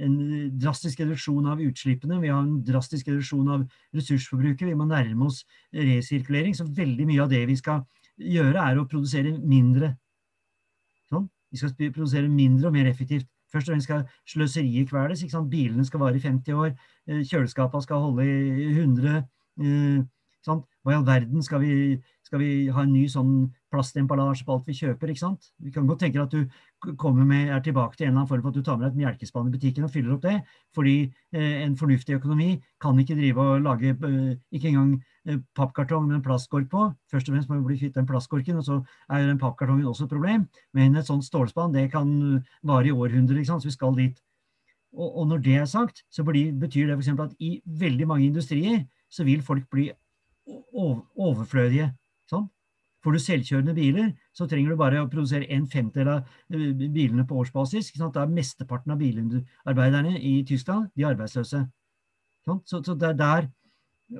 en drastisk reduksjon av utslippene, vi har en drastisk reduksjon av ressursforbruket, vi må nærme oss resirkulering. Så veldig mye av det vi skal gjøre, er å produsere mindre. Sånn? Vi skal produsere mindre og mer effektivt. Først og fremst skal sløseriet kveles. ikke sant? Bilene skal vare i 50 år, eh, kjøleskapene skal holde i 100. Eh, sant? Hva i all verden skal vi, skal vi ha en ny sånn plastemballasje på alt vi kjøper. ikke sant? Vi kan godt tenke at du kommer med, er tilbake til en eller annen form for at du tar med deg et melkespann i butikken og fyller opp det. Fordi eh, en fornuftig økonomi kan ikke drive og lage eh, ikke engang eh, pappkartong med en plastkork på. Først og fremst må vi bli kvitt den plastkorken, og så er den pappkartongen også et problem. Men et sånt stålspann det kan vare i århundrer, ikke sant? så vi skal dit. Og, og når det er sagt, så blir, betyr det f.eks. at i veldig mange industrier så vil folk bli overflødige. Sånn? Får du selvkjørende biler, så trenger du bare å produsere en femtedel av eh, bilene på årsbasis. Da er mesteparten av bilarbeiderne i Tyskland de arbeidsløse. Sånn? Så, så, det er der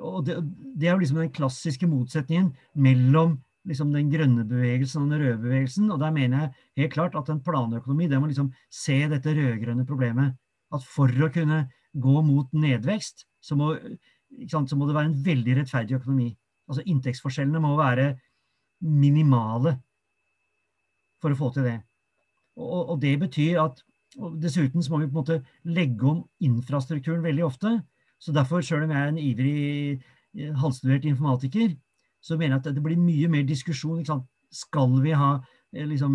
og det, det, er jo liksom den klassiske motsetningen mellom liksom den grønne bevegelsen og den røde bevegelsen. Og der mener jeg helt klart at en planøkonomi det må liksom se dette rød-grønne problemet. At for å kunne gå mot nedvekst, så må, sant, så må det være en veldig rettferdig økonomi. Altså Inntektsforskjellene må være minimale for å få til det. Og, og det betyr at Dessuten så må vi på en måte legge om infrastrukturen veldig ofte. Så derfor, sjøl om jeg er en ivrig eh, halvstudert informatiker, så mener jeg at det blir mye mer diskusjon. Skal vi ha eh, liksom,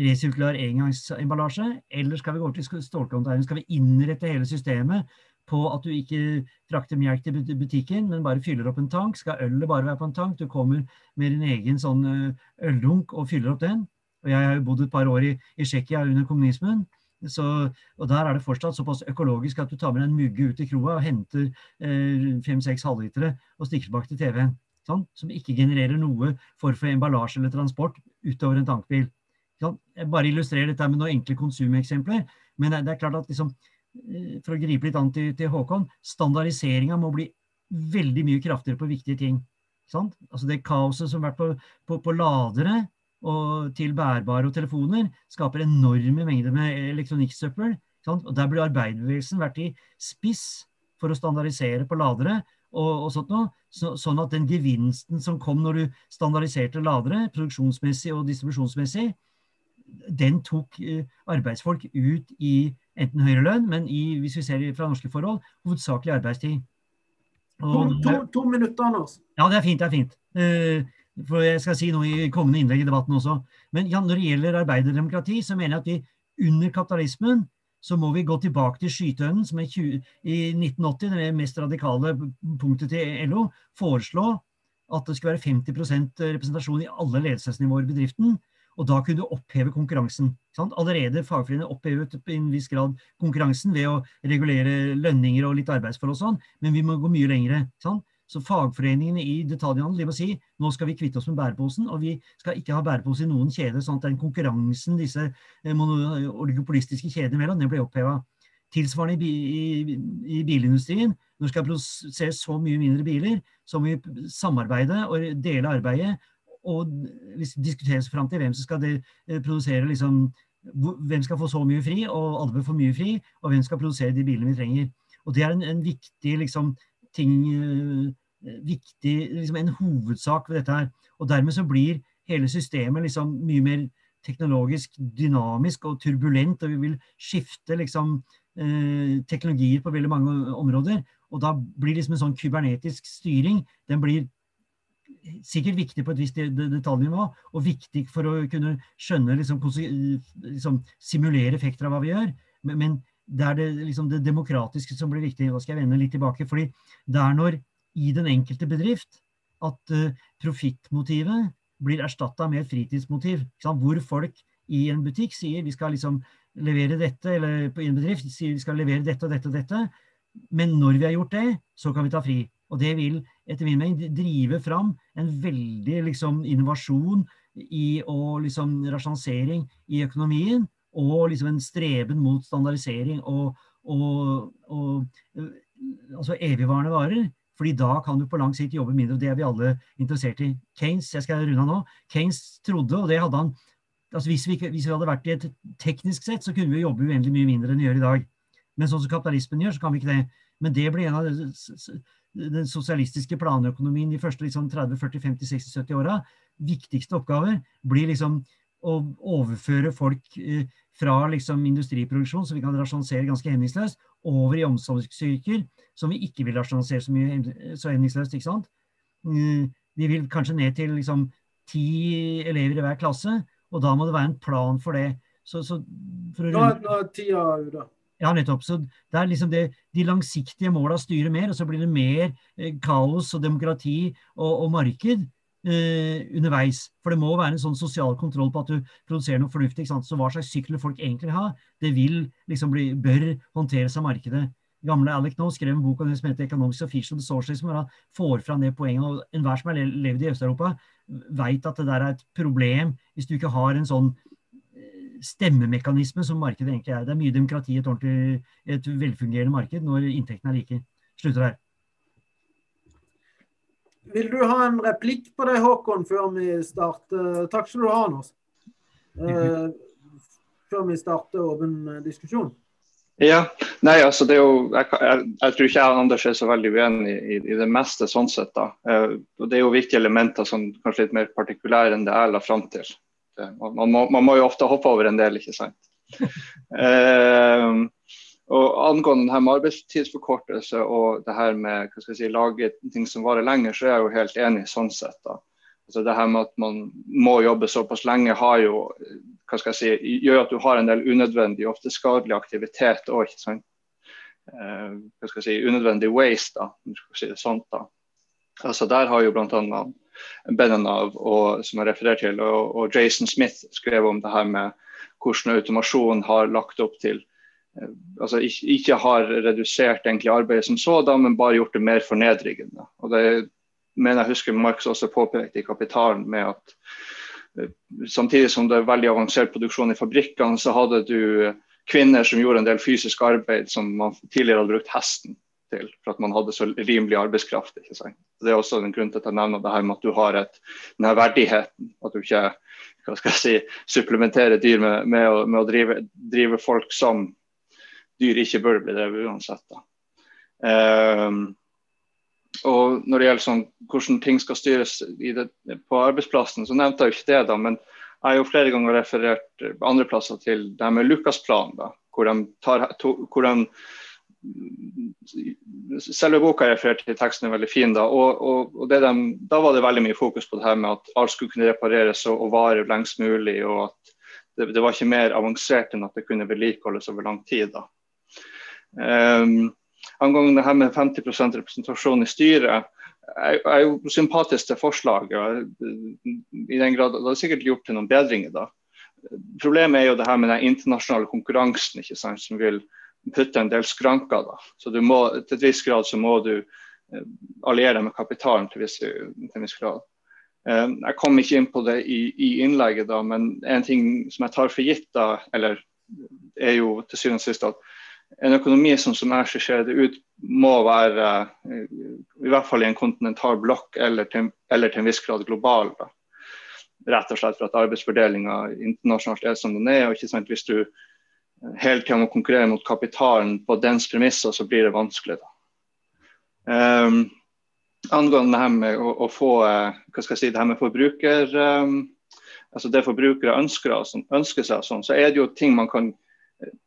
resirkulær engangsemballasje, eller skal vi gå til stålcontainer? Skal vi innrette hele systemet på at du ikke frakter melk til butikken, men bare fyller opp en tank. Skal ølet bare være på en tank? Du kommer med din egen sånn eh, øldunk og fyller opp den. Og jeg har jo bodd et par år i, i Tsjekkia under kommunismen. Så, og Der er det fortsatt såpass økologisk at du tar med en mugge ut i kroa og henter eh, fem-seks eh, halvlitere og stikker tilbake til TV-en. Sånn, som ikke genererer noe for, for emballasje eller transport utover en tankbil. Sånn, jeg bare illustrerer dette med noen enkle konsumeksempler. Men det, er klart at liksom, for å gripe litt an til, til Håkon, standardiseringa må bli veldig mye kraftigere på viktige ting. Altså Det kaoset som har vært på, på, på ladere og til bærbare og telefoner, skaper enorme mengder med elektronikksøppel. Og Der burde arbeiderbevegelsen vært i spiss for å standardisere på ladere. Og, og sånt noe, så, sånn at den gevinsten som kom når du standardiserte ladere, produksjonsmessig og distribusjonsmessig, den tok uh, arbeidsfolk ut i enten høyere lønn, men i, hvis vi ser fra norske forhold, hovedsakelig arbeidstid. Og, to, to, to, minutter, Anders. Ja, det er fint. det er fint. Uh, for jeg skal si noe i kommende innlegg i debatten også. Men ja, når det gjelder arbeiderdemokrati, så mener jeg at vi under kapitalismen så må vi gå tilbake til skytønnen, som 20, i 1980, det mest radikale punktet til LO, foreslå at det skulle være 50% representasjon i alle ledelsesnivåer i bedriften. Og da kunne du oppheve konkurransen. Sant? Allerede fagforeningene opphevet i en viss grad konkurransen ved å regulere lønninger og litt arbeidsforhold og sånn, men vi må gå mye lengre. Sant? Så fagforeningene i detaljhandel de må si nå skal vi kvitte oss med bæreposen, og vi skal ikke ha bærepose i noen kjeder. sånn at den konkurransen disse eh, oligopolistiske kjedene mellom, den ble oppheva. Tilsvarende i, i, i, bilindustrien. Når vi skal produsere så mye mindre biler, så må vi samarbeide og dele arbeidet og diskutere seg fram til hvem som skal de, eh, produsere liksom, Hvem skal få så mye fri, og alle bør få mye fri, og hvem skal produsere de bilene vi trenger. Og Det er en, en viktig liksom, ting eh, viktig, liksom En hovedsak ved dette her. Og dermed så blir hele systemet liksom mye mer teknologisk dynamisk og turbulent, og vi vil skifte liksom eh, teknologier på veldig mange områder. Og da blir liksom en sånn kybernetisk styring den blir sikkert viktig på et visst detaljnivå, og viktig for å kunne skjønne liksom, liksom, simulere effekter av hva vi gjør. Men, men det er det, liksom, det, demokratiske som blir viktig. Nå skal jeg vende litt tilbake. fordi det er når i den enkelte bedrift at uh, profittmotivet blir erstatta med et fritidsmotiv. Hvor folk i en butikk sier vi skal liksom levere dette, eller på en bedrift sier vi skal levere dette og dette og dette. Men når vi har gjort det, så kan vi ta fri. Og det vil etter min mening drive fram en veldig liksom, innovasjon i, og liksom, rasjonalisering i økonomien. Og liksom en streben mot standardisering og, og, og altså evigvarende varer. Fordi da kan du på lang sikt jobbe mindre, og det er vi alle interessert i. Keynes jeg skal runde nå, Keynes trodde, og det hadde han altså hvis, vi, hvis vi hadde vært i et teknisk sett, så kunne vi jobbe uendelig mye mindre enn vi gjør i dag. Men sånn som kapitalismen gjør, så kan vi ikke det. Men det blir en av den sosialistiske planøkonomien de første liksom 30, 40, 50, 60, 70 åra, viktigste oppgaver blir liksom å overføre folk eh, fra liksom industriproduksjon, som vi kan rasjonalisere ganske hemningsløst, over i omsorgsyrker som vi ikke vil rasjonalisere så mye så hemningsløst. ikke sant? Mm, vi vil kanskje ned til liksom ti elever i hver klasse, og da må det være en plan for det. Så, så for å... Nå, nå er tida ute. Ja, nettopp. Så det er liksom det, de langsiktige måla styrer mer, og så blir det mer eh, kaos og demokrati og, og marked eh, underveis. For det må være en sånn sosial kontroll på at du produserer noe fornuftig. Så hva slags sykler folk egentlig har, det vil liksom bli, bør håndteres av markedet. gamle Alec Noe skrev en bok om det som heter 'Economics of Fish Socialism', hvor han får fram det poenget. og Enhver som har levd i Øst-Europa, veit at det der er et problem hvis du ikke har en sånn stemmemekanisme som markedet egentlig er. Det er mye demokrati i et, ordentlig, et velfungerende marked når inntektene er like. Slutter her. Vil du ha en replikk på det, Håkon, før vi starter? Takk skal du ha, Anders. Uh, før vi starter åpen diskusjon. Ja, nei, altså det er jo, jeg, jeg, jeg tror ikke jeg og Anders er så veldig uenig i, i, det meste. sånn sett da. Eh, og Det er jo viktige elementer som kanskje litt mer partikulære enn det jeg la fram til. Det, man, må, man, må, jo ofte hoppe over en del, ikke sant. eh, og Angående det her med arbeidstidsforkortelse og det her med hva skal jeg si, lage ting som varer lenger, så er jeg jo helt enig sånn sett. da. Altså det her med at man må jobbe såpass lenge, har jo hva skal jeg si, gjør at du har en del unødvendig, ofte skadelig aktivitet òg. Eh, hva skal jeg si, unødvendig waste, da, si det sånt. da. Altså Der har jo bl.a. Benenav, og, som jeg refererer til, og, og, Jason Smith skrev om det her med hvordan automasjon har lagt opp til eh, altså ikke, ikke har redusert egentlig arbeidet som sådan, men bare gjort det mer fornedrigende. Og det mener jeg husker Marx også påpekte i Kapitalen med at eh, samtidig som det er veldig avansert produksjon i fabrikkene, så hadde du kvinner som gjorde en del fysisk arbeid som man tidligere hadde brukt hesten til, for at man hadde så rimelig arbeidskraft. ikke sant? Det er også en grunn til at jeg nevner det her med at du har et, denne verdigheten. At du ikke hva skal jeg si, supplementerer dyr med, med, å, med å drive, drive, folk som dyr ikke bør bli drevet uansett. da. Um, og når det gjelder sånn, hvordan ting skal styres det, på arbeidsplassen, så nevnte jeg jo ikke det, da, men jeg har jo flere ganger referert andre plasser til det med Lukas-planen, hvor de tar hvor de, Selve boka jeg refererte til teksten er veldig fin. Da og, og, og de, da var det veldig mye fokus på det her med at alt skulle kunne repareres og, og vare lengst mulig. og at det, det, var ikke mer avansert enn at det kunne vedlikeholdes over lang tid. da. Um, angående det her med 50% representasjon i styret, jeg er jo sympatisk til forslaget. i den grad, Det har sikkert gjort til noen bedringer. da. Problemet er jo det her med den internasjonale konkurransen ikke sant, som vil putte en del skranker. da. Så du må, Til et viss grad så må du eh, alliere deg med kapitalen til, viss, til en viss grad. Eh, jeg kom ikke inn på det i, i, innlegget, da, men en ting som jeg tar for gitt, da, eller er jo til syvende og sist at en økonomi som, som jeg ser det ut, må være eh, i hvert fall i en kontinental blokk eller til, eller til en viss grad global. Da. Rett og slett for at arbeidsfordelinga internasjonalt er som den er. og ikke sant, Hvis du hele tida må konkurrere mot kapitalen på dens premisser, så blir det vanskelig. Um, angående det her med å, å, få eh, hva skal jeg si, det her med forbruker, um, altså det forbrukere ønsker, ønsker seg, sånn, så er det jo ting man kan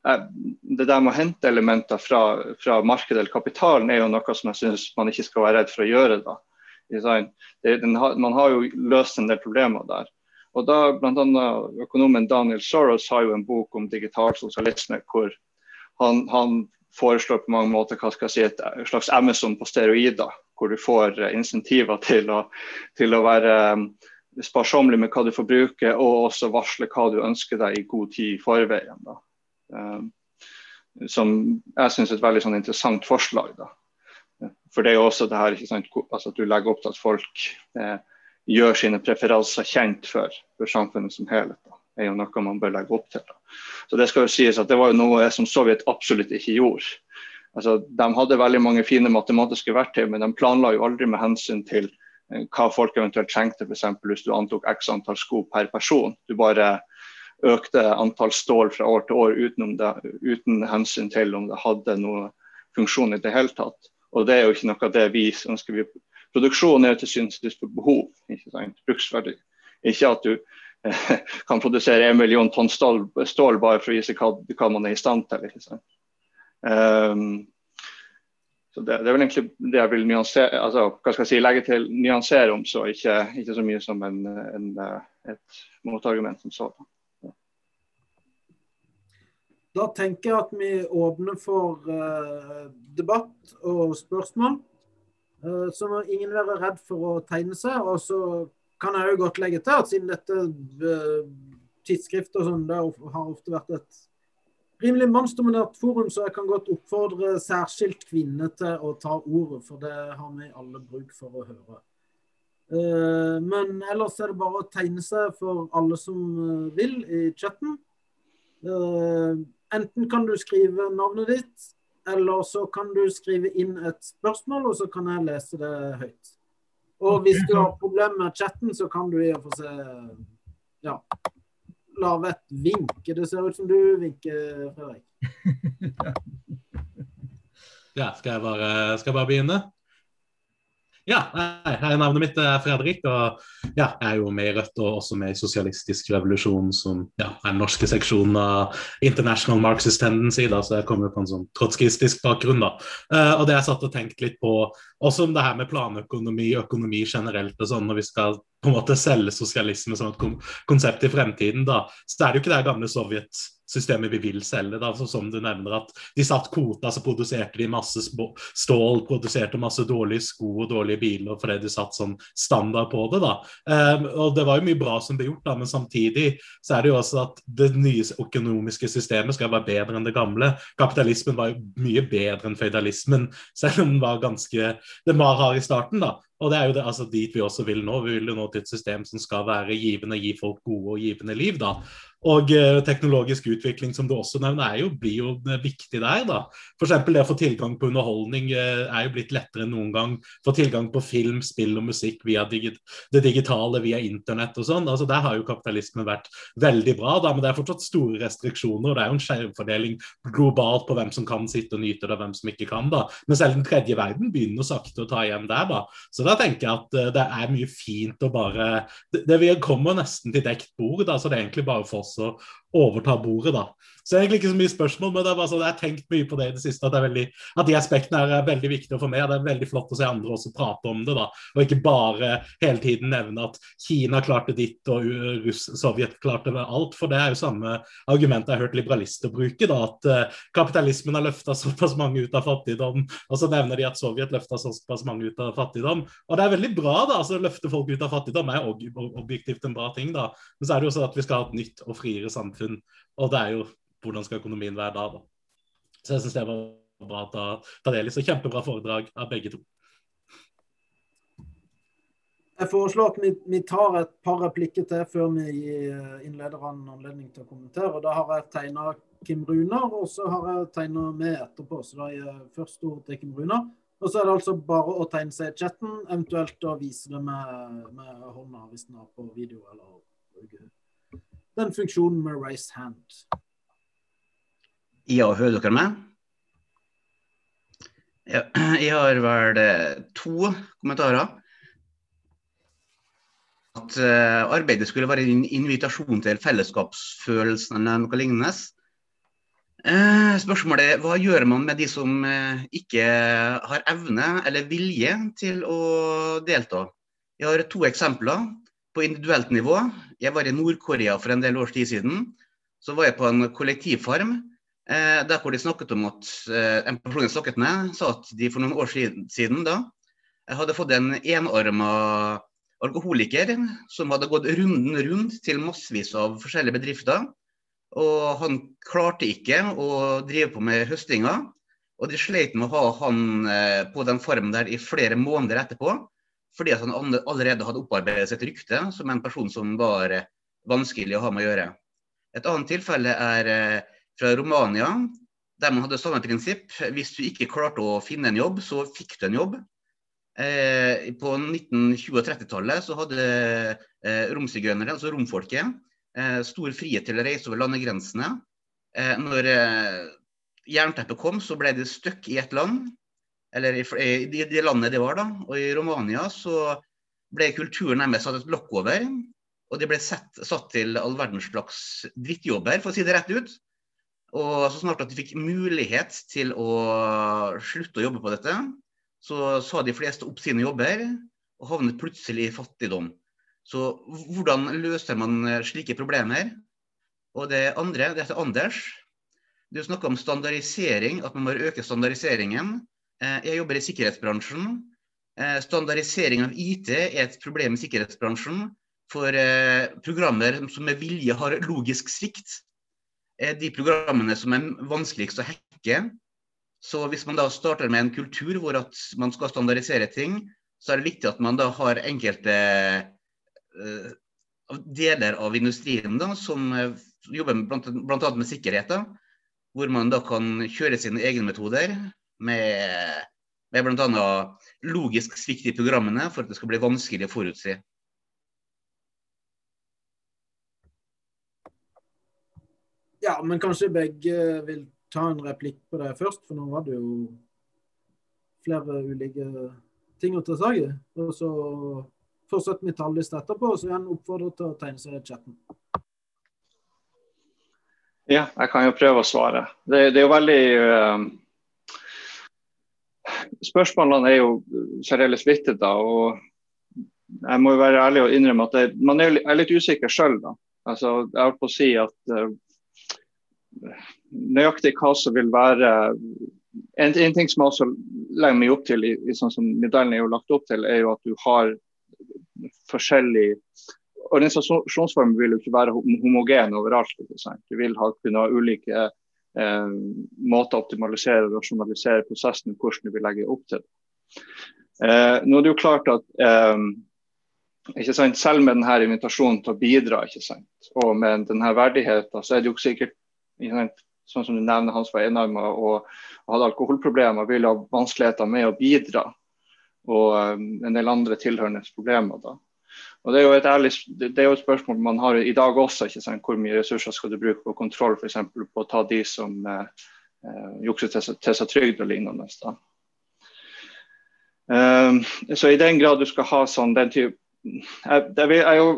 Eh, det der med å hente elementer fra, fra markedet eller kapitalen er jo noe som jeg synes man ikke skal være redd for å gjøre. da. Det, har, man har jo løst en del problemer der. Og da bl.a. Økonomen Daniel Soros har jo en bok om digital sosialisme hvor han, han foreslår på mange måter hva skal jeg si, et slags Amazon på steroider. Hvor du får eh, insentiver til å, til å være um, sparsommelig med hva du forbruker, og også varsle hva du ønsker deg i god tid i forveien. da. Eh, som jeg syns er et veldig sånn, interessant forslag. Da. For det er jo også det her sant, altså at du legger opp til at folk eh, gjør sine preferanser kjent for, for samfunnet som helhet. Da. Er jo noe man bør legge opp til. Da. Så Det skal jo sies at det var jo noe som Sovjet absolutt ikke gjorde. Altså, de hadde veldig mange fine matematiske verktøy, men de planla jo aldri med hensyn til eh, hva folk eventuelt trengte, f.eks. hvis du antok x antall sko per person. Du bare økte antall stål fra år til år uten, det, uten, hensyn til om det hadde noe funksjon i det hele tatt. Og det er jo ikke noe av det vi ønsker. Vi, produksjon er til og sist behov, ikke sant? bruksverdi. Ikke at du eh, kan produsere en million tonn stål, stål, bare for å vise hva, hva, man er i stand til. ikke sant? Um, så det, det, er vel egentlig det jeg vil nyansere, altså, hva skal jeg si, legge til nyansere om, så ikke, ikke så mye som en, en, et motargument som sådan. Da tenker jeg at vi åpner for uh, debatt og spørsmål. Uh, så må ingen være redd for å tegne seg. Og så kan jeg jo godt legge til at siden dette uh, tidsskriftet og sånn, det har ofte vært et rimelig mannsdominert forum, så jeg kan godt oppfordre særskilt kvinner til å ta ordet, for det har vi alle bruk for å høre. Eh, men ellers er det bare å tegne seg for alle som eh, vil i chatten. Eh, enten kan du skrive navnet ditt, eller så kan du skrive inn et spørsmål, og så kan jeg lese det høyt. Og hvis du har problemer med chatten, så kan du i og for seg ja, lage et vinke. Det ser ut som du vinker, Fredrik. ja, skal jeg bare, skal jeg bare begynne? Ja, hei, navnet mitt er Fredrik, og ja, jeg er jo med i Rødt og også med i Sosialistisk revolusjon, som ja, er den norske seksjonen av International Marxist Tendency, da, så jeg kommer på en sånn trotskistisk bakgrunn. da. Uh, og det jeg satt og tenkte litt på, også om det her med planøkonomi, økonomi generelt og sånn, når vi skal på en måte selge sosialisme som et konsept i fremtiden, da, så er det jo ikke det gamle Sovjet systemet vi vil selge. Da. Så som du nevner at De satt kvota, så produserte de masse stål, produserte masse dårlige sko og dårlige biler fordi de satt sånn standard på det. da. Um, og Det var jo mye bra som ble gjort, da, men samtidig så er det jo også at det nye økonomiske systemet skal være bedre enn det gamle. Kapitalismen var jo mye bedre enn føydalismen, selv om den var ganske den var hard i starten. da. Og det er jo det, altså, dit vi også vil nå. Vi vil jo nå til et system som skal være givende, gi folk gode og givende liv. da. Og eh, teknologisk utvikling, som du også nevner, er jo, blir jo eh, viktig der. da. F.eks. det å få tilgang på underholdning eh, er jo blitt lettere enn noen gang. Få tilgang på film, spill og musikk via digi det digitale, via internett og sånn. altså Der har jo kapitalismen vært veldig bra, da, men det er fortsatt store restriksjoner. og Det er jo en skjevfordeling globalt på hvem som kan sitte og nyte det, og hvem som ikke kan. da. Men selv den tredje verden begynner sakte å ta igjen der. da. Så da tenker jeg at det er mye fint å bare Det, det kommer nesten til dekt bord, da, så det er egentlig bare for oss å overta bordet, da. Så egentlig ikke så mye spørsmål, men det er bare sånn, jeg har tenkt mye på det i det siste. At, det er veldig, at de aspektene er veldig viktige for meg. Det er veldig flott å se andre også prate om det. da, Og ikke bare hele tiden nevne at Kina klarte ditt og Russ, Sovjet klarte alt. For det er jo samme argument jeg har hørt liberalister bruke. da, At uh, kapitalismen har løfta såpass mange ut av fattigdom. Og så nevner de at Sovjet løfta såpass mange ut av fattigdom. Og det er veldig bra da, altså å løfte folk ut av fattigdom er objektivt en bra ting. da, Men så er det jo sånn at vi skal ha et nytt og friere samfunn. Og det er jo hvordan skal økonomien være da, da. Så jeg syns det var bra å ta, ta del i. Så kjempebra foredrag av begge to. Jeg foreslår at vi, tar et par replikker til før vi gir innlederne anledning til å kommentere. og Da har jeg tegna Kim Runar, og så har jeg tegna med etterpå. Så da gir jeg først ord til Kim Runar. Og så er det altså bare å tegne seg i chatten, eventuelt å vise det med, med hånda hvis den er på video, eller bruke den funksjonen med raise hand. Ja, hører dere meg? Ja, jeg har vel eh, to kommentarer. At uh, arbeidet skulle være en invitasjon til fellesskapsfølelsen eller noe lignende. Uh, spørsmålet hva gjør man med de som uh, ikke har evne eller vilje til å delta? Jeg har to eksempler på individuelt nivå. Jeg var i Nord-Korea for en del års tid siden. Så var jeg på en kollektivfarm Eh, der hvor de snakket om at eh, En person jeg snakket med, sa at de for noen år siden da, hadde fått en enarma alkoholiker som hadde gått runden rundt til massevis av forskjellige bedrifter. Og han klarte ikke å drive på med høstinga. Og de sleit med å ha han eh, på den formen der i flere måneder etterpå. Fordi han allerede hadde opparbeidet seg et rykte som en person som var vanskelig å ha med å gjøre. Et annet tilfelle er fra Romania, der man hadde samme prinsipp. Hvis du ikke klarte å finne en jobb, så fikk du en jobb. Eh, på 1920- og 30-tallet så hadde eh, altså romfolket, eh, stor frihet til å reise over landegrensene. Eh, når eh, jernteppet kom, så ble det stuck i et land, eller i, i det landet det var. da, Og i Romania så ble kulturen nærmest satt et lokk over. Og de ble sett, satt til all verdens slags drittjobber, for å si det rett ut. Og så snart at de fikk mulighet til å slutte å jobbe på dette, så sa de fleste opp sine jobber og havnet plutselig i fattigdom. Så hvordan løser man slike problemer? Og det andre, det heter Anders. Du snakker om standardisering, at man må øke standardiseringen. Eh, jeg jobber i sikkerhetsbransjen. Eh, standardisering av IT er et problem i sikkerhetsbransjen. For eh, programmer som med vilje har logisk svikt, er de programmene som er vanskeligst å hacke. Så hvis man da starter med en kultur hvor man skal standardisere ting, så er det viktig at man da har enkelte deler av industrien da, som uh, jobber blant annet med sikkerhet. Da, hvor man da kan kjøre sine egne metoder med, med bl.a. logisk svikt i programmene for at det skal bli vanskelig å forutsi. Ja, men kanskje begge vil ta en replikk på det først, for nå var det jo flere ulike ting å ta tak i. Og så fortsetter vi talllista etterpå, så igjen oppfordrer til å tegne seg i chatten. Ja, jeg kan jo prøve å svare. Det, det er jo veldig uh, Spørsmålene er jo særdeles viktige, da. og jeg må jo være ærlig og innrømme at jeg, man er, litt usikker sjøl. Altså, jeg holdt på å si at uh, nøyaktig hva som vil være en, en, ting som jeg også legger meg opp til, i, i sånn som modellen er jo lagt opp til, er jo at du har forskjellig Organisasjonsformen vil jo ikke være homogen overalt. Du vil ha, kunne ha ulike eh, måter å optimalisere og rasjonalisere prosessen hvordan du vil legge opp til. Eh, nå er det jo klart at eh, Selv med denne invitasjonen til å bidra og med denne verdigheten, så er det jo ikke sikkert sånn som du nevner, Hans var enarma og, og hadde alkoholproblemer, vil ha vanskeligheter med å bidra. Og um, en del andre tilhørende problemer. da. Og Det er jo et ærlig, det er jo et spørsmål man har i dag også. ikke sant? Hvor mye ressurser skal du bruke på kontroll, f.eks. på å ta de som eh, eh jukser til, seg trygd og lignende. da. Um, så i den grad du skal ha sånn den type jeg, er jo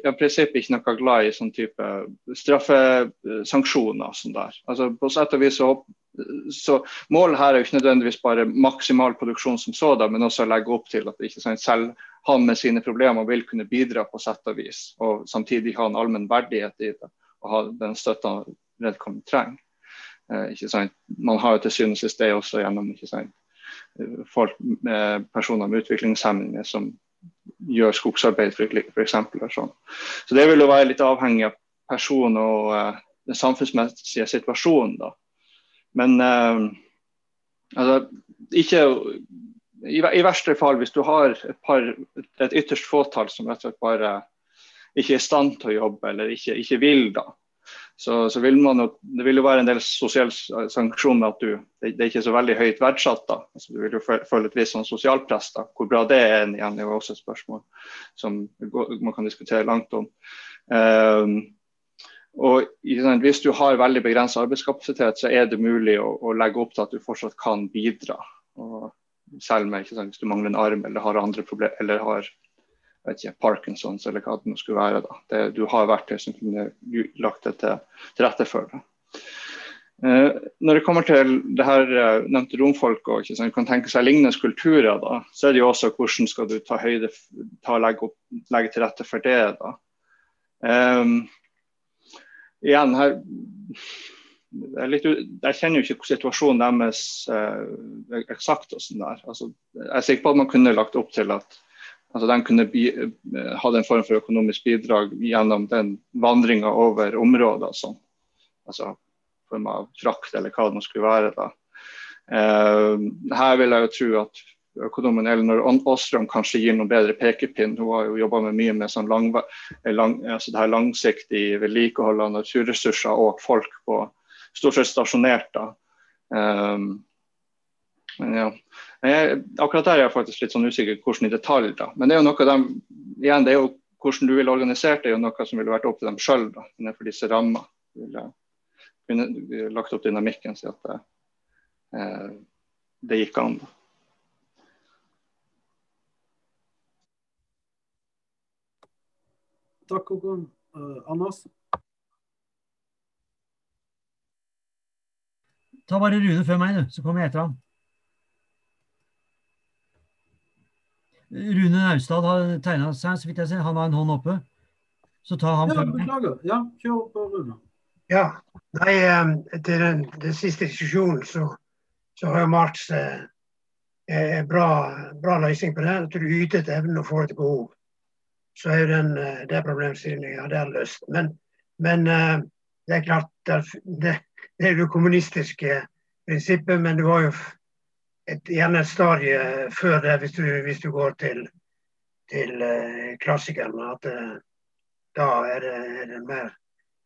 i prinsippet ikke noe glad i sånn type straffesanksjoner. Sånn der. Altså, på sett og vis så, så Målet her er jo ikke nødvendigvis bare maksimal produksjon som sådan, men også å legge opp til at ikke sant, selv han med sine problemer vil kunne bidra på sett og vis. Og samtidig ha en allmenn verdighet i det og ha den støtta vedkommende trenger. Eh, ikke sant? Man har jo til syvende og sist det også gjennom ikke sant? folk, personer med utviklingshemninger som gjør skogsarbeid f.eks. Sånn. Så det vil jo være litt avhengig av personen og uh, den samfunnsmessige situasjonen. da. Men uh, altså, ikke i, i, verste fall, hvis du har et, par, et ytterst fåtall som rett og slett bare ikke er i stand til å jobbe eller ikke, ikke vil, da, så, så, vil man jo, det vil jo være en del sosial sanksjon med at du, det, det, er ikke så veldig høyt verdsatt. da, altså, Du vil jo føle et visst sånn sosialpress. da, Hvor bra det er igjen, er jo også et spørsmål som man kan diskutere langt om. Um, og Hvis du har veldig begrenset arbeidskapasitet, så er det mulig å, å, legge opp til at du fortsatt kan bidra. Og selv med, hvis du mangler en arm eller har eller har ikke, Parkinsons eller hva det nå skulle være. da. Det, du har verktøy som kunne lagt det til, til rette for det. Eh, når det kommer til det her eh, nevnte romfolk og ikke sant, kan tenke seg lignende kulturer, da, så er det jo også hvordan skal du ta høyde, ta, legge, opp, legge til rette for det. da. Um, igjen her litt, jeg, kjenner jo ikke situasjonen deres eh, eksakt. og sånn der. Altså, jeg er sikker på at man kunne lagt opp til at altså de kunne bi, hadde en form for økonomisk bidrag gjennom den vandringa over områder. Sånn. Altså form av frakt eller hva det nå skulle være. da. Eh, her vil jeg jo tro at økonomen Elinor Aastrøm kanskje gir noen bedre pekepinn. Hun har jo jobba mye med sånn lang, lang, altså det her langsiktig vedlikehold av naturressurser og folk på stort sett stasjonert. da. Eh, men ja. Jeg, akkurat der er jeg faktisk litt sånn usikker hvordan i detalj. da. Men det er jo noe de, igjen, det er jo hvordan du ville organisert det, er jo noe som ville vært opp til dem sjøl innenfor disse rammer. Ville kunne lagt opp dynamikken så at det, eh, det gikk an. da. Takk, Håkon. Uh, Anders? Ta bare Rune før meg, du, så kommer jeg etter ham. Rune Naustdal har tegna seg, så vidt jeg ser. Han har en hånd oppe. Så ta han ja, Beklager. Ja, kjør på, Rune. Ja. Nei, til den, den siste diskusjonen så, så har Marx eh, en bra, bra, løsning på det. At du yter etter evne og får etter behov. Så er jo den, eh, det problemstillingen der løst. Men, men eh, det er klart det, det, det er det kommunistiske prinsippet, men det var jo gjerne et stadie før det, hvis du, hvis du går til, til uh, klassikerne. At uh, da er det, er det, mer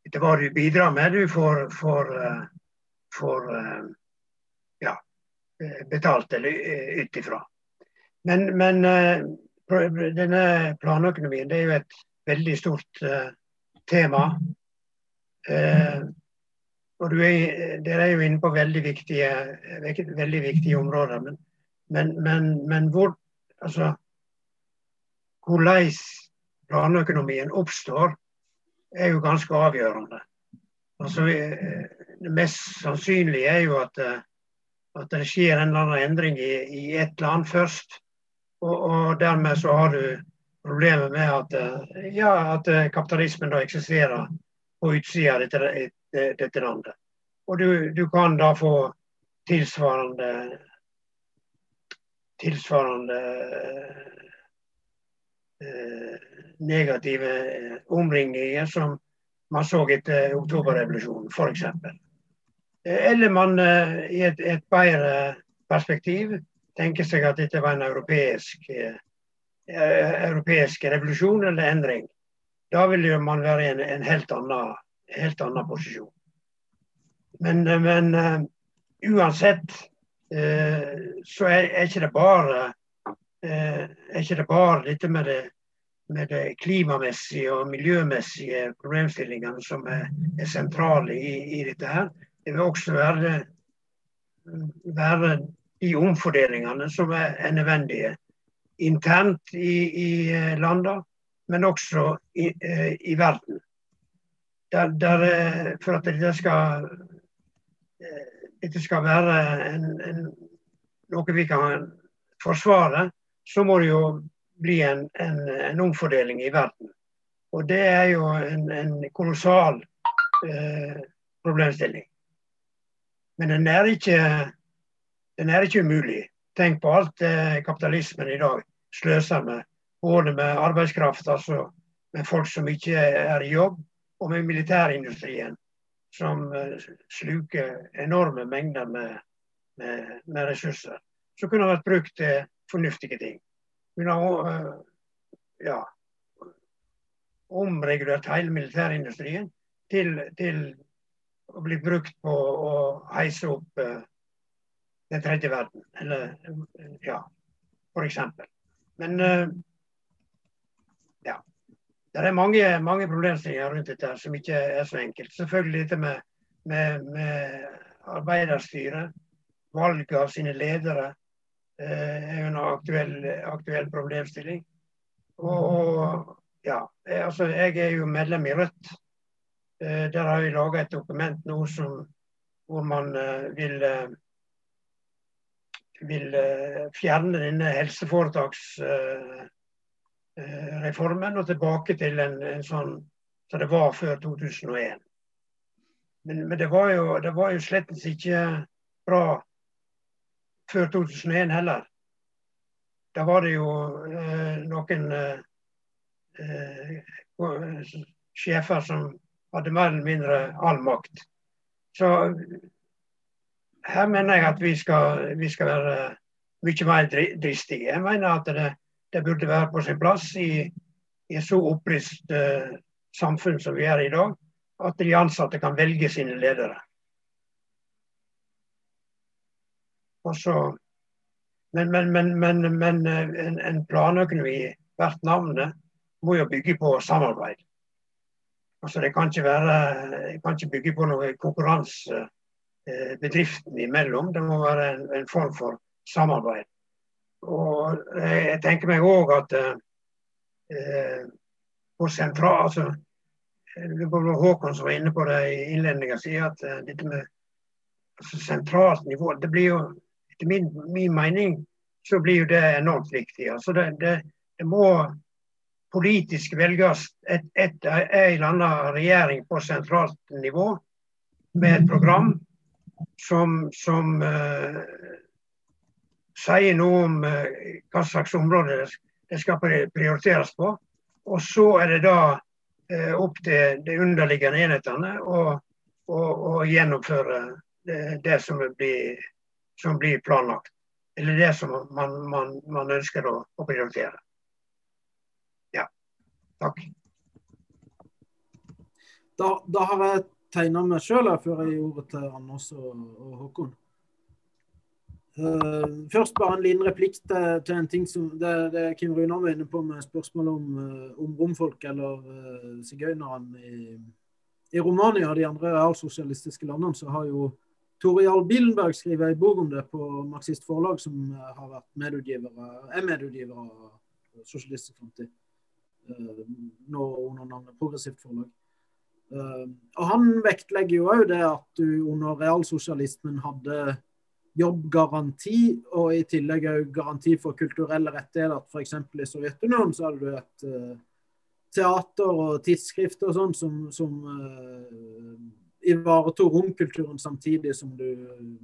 etter hva du bidrar med, du får, får, uh, får ja, betalt eller ut ifra. Men, men denne planøkonomien det er jo et veldig stort tema. Og er, Dere er jo inne på veldig viktige, veldig viktige områder. Men, men, men, men hvor, altså, hvordan planøkonomien oppstår, er jo ganske avgjørende. Altså, det mest sannsynlige er jo at, at det skjer en eller annen endring i, i et land først. Og, og, dermed så har du problemet med at, ja, at kapitalismen da eksisterer på utsida av dette, landet. Og du, du, kan da få tilsvarende tilsvarende eh, negative omringninger som man så etter oktoberrevolusjonen, f.eks. Eller man eh, i et, et, bedre perspektiv tenker seg at dette var en europeisk, eh, europeisk revolusjon eller endring. Da vil man være i en, en helt, annen, helt, annen, posisjon. Men, men uh, uansett uh, så er, er, ikke det bare uh, er ikke det bare dette med det, med det klimamessige og miljømessige problemstillingene som er, er sentrale i, i, dette her. Det vil også være, være de omfordelingene som er, er nødvendige internt i, i landene men også i, eh, i verden. Der, der, eh, for at dette skal, eh, dette skal være en, en, noe vi kan forsvare, så må det jo bli en, en omfordeling i verden. Og det er jo en, kolossal eh, problemstilling. Men den er, ikke, den er ikke umulig. Tenk på alt eh, kapitalismen i dag sløser med både med arbeidskraft, altså med folk som ikke er i jobb, og med militærindustrien, som uh, sluker enorme mengder med, med, med, ressurser. Som kunne vært brukt til fornuftige ting. Kunne uh, ja, omregulert hele militærindustrien til, til, å bli brukt på å heise opp uh, den tredje verden. Eller ja, eksempel. Men det er mange, mange problemstillinger rundt dette som ikke er så enkelt. Selvfølgelig dette med, med, med arbeiderstyret, valg av sine ledere, eh, er jo en aktuell, aktuell problemstilling. Og, og, ja, altså jeg er jo medlem i Rødt. Eh, der har vi laga et dokument nå som, hvor man eh, vil eh, vil eh, fjerne denne helseforetaks Eh, reformen og tilbake til en, en sånn som det var før 2001. Men, men det, var jo, det jo slett ikke bra før 2001 heller. Da var det jo eh, noen eh, eh, sjefer som hadde mer eller mindre all makt. Så her mener jeg at vi skal, vi skal være mye mer dristige. Jeg mener at det, det burde være på sin plass i, i så opplyst uh, samfunn som vi er i dag, at de ansatte kan velge sine ledere. Så, men, men, men, men eh, en, en, planøkonomi verdt navnet må jo bygge på samarbeid. Altså det kan ikke, være, kan ikke bygge på noe konkurranse eh, bedriftene imellom. Det må være en, en form for samarbeid. Og jeg tenker meg òg at eh, på sentral, altså, Håkon som var inne på det i innledninga si, at eh, dette med altså, sentralt nivå det blir jo, Etter min, min mening så blir jo det enormt viktig. Altså det, det, det må politisk velges et, et, en eller annen regjering på sentralt nivå med et program som, som uh, sier noe om eh, hva slags område det skal prioriteres på. Og så er det da eh, opp til de underliggende enhetene å å gjennomføre det, det som, blir, som, blir, planlagt. Eller det som man, man, man ønsker å, å prioritere. Ja. Takk. Da, da har jeg tegna meg sjøl før jeg gir ordet til Anders og, og Håkon. Uh, først bare en liten replikk til, til, en ting som det, det Kim Runar var inne på med spørsmål om, uh, om romfolk eller uh, sigøynerne i, i Romania og de andre realsosialistiske landene. Så har jo Tore Jarl Bilenberg skrevet en bok om det på Marxist Forlag, som har vært medutgivere, er medutgiver av Sosialistisk Framtid. Nå under navnet Progressivt Forlag. Uh, og Han vektlegger jo òg det at du under realsosialismen hadde jobbgaranti, og i tillegg òg garanti for kulturelle rettigheter. F.eks. i Sovjetunionen så hadde du et uh, teater og tidsskrift og sånn som, som uh, ivaretok romkulturen samtidig som du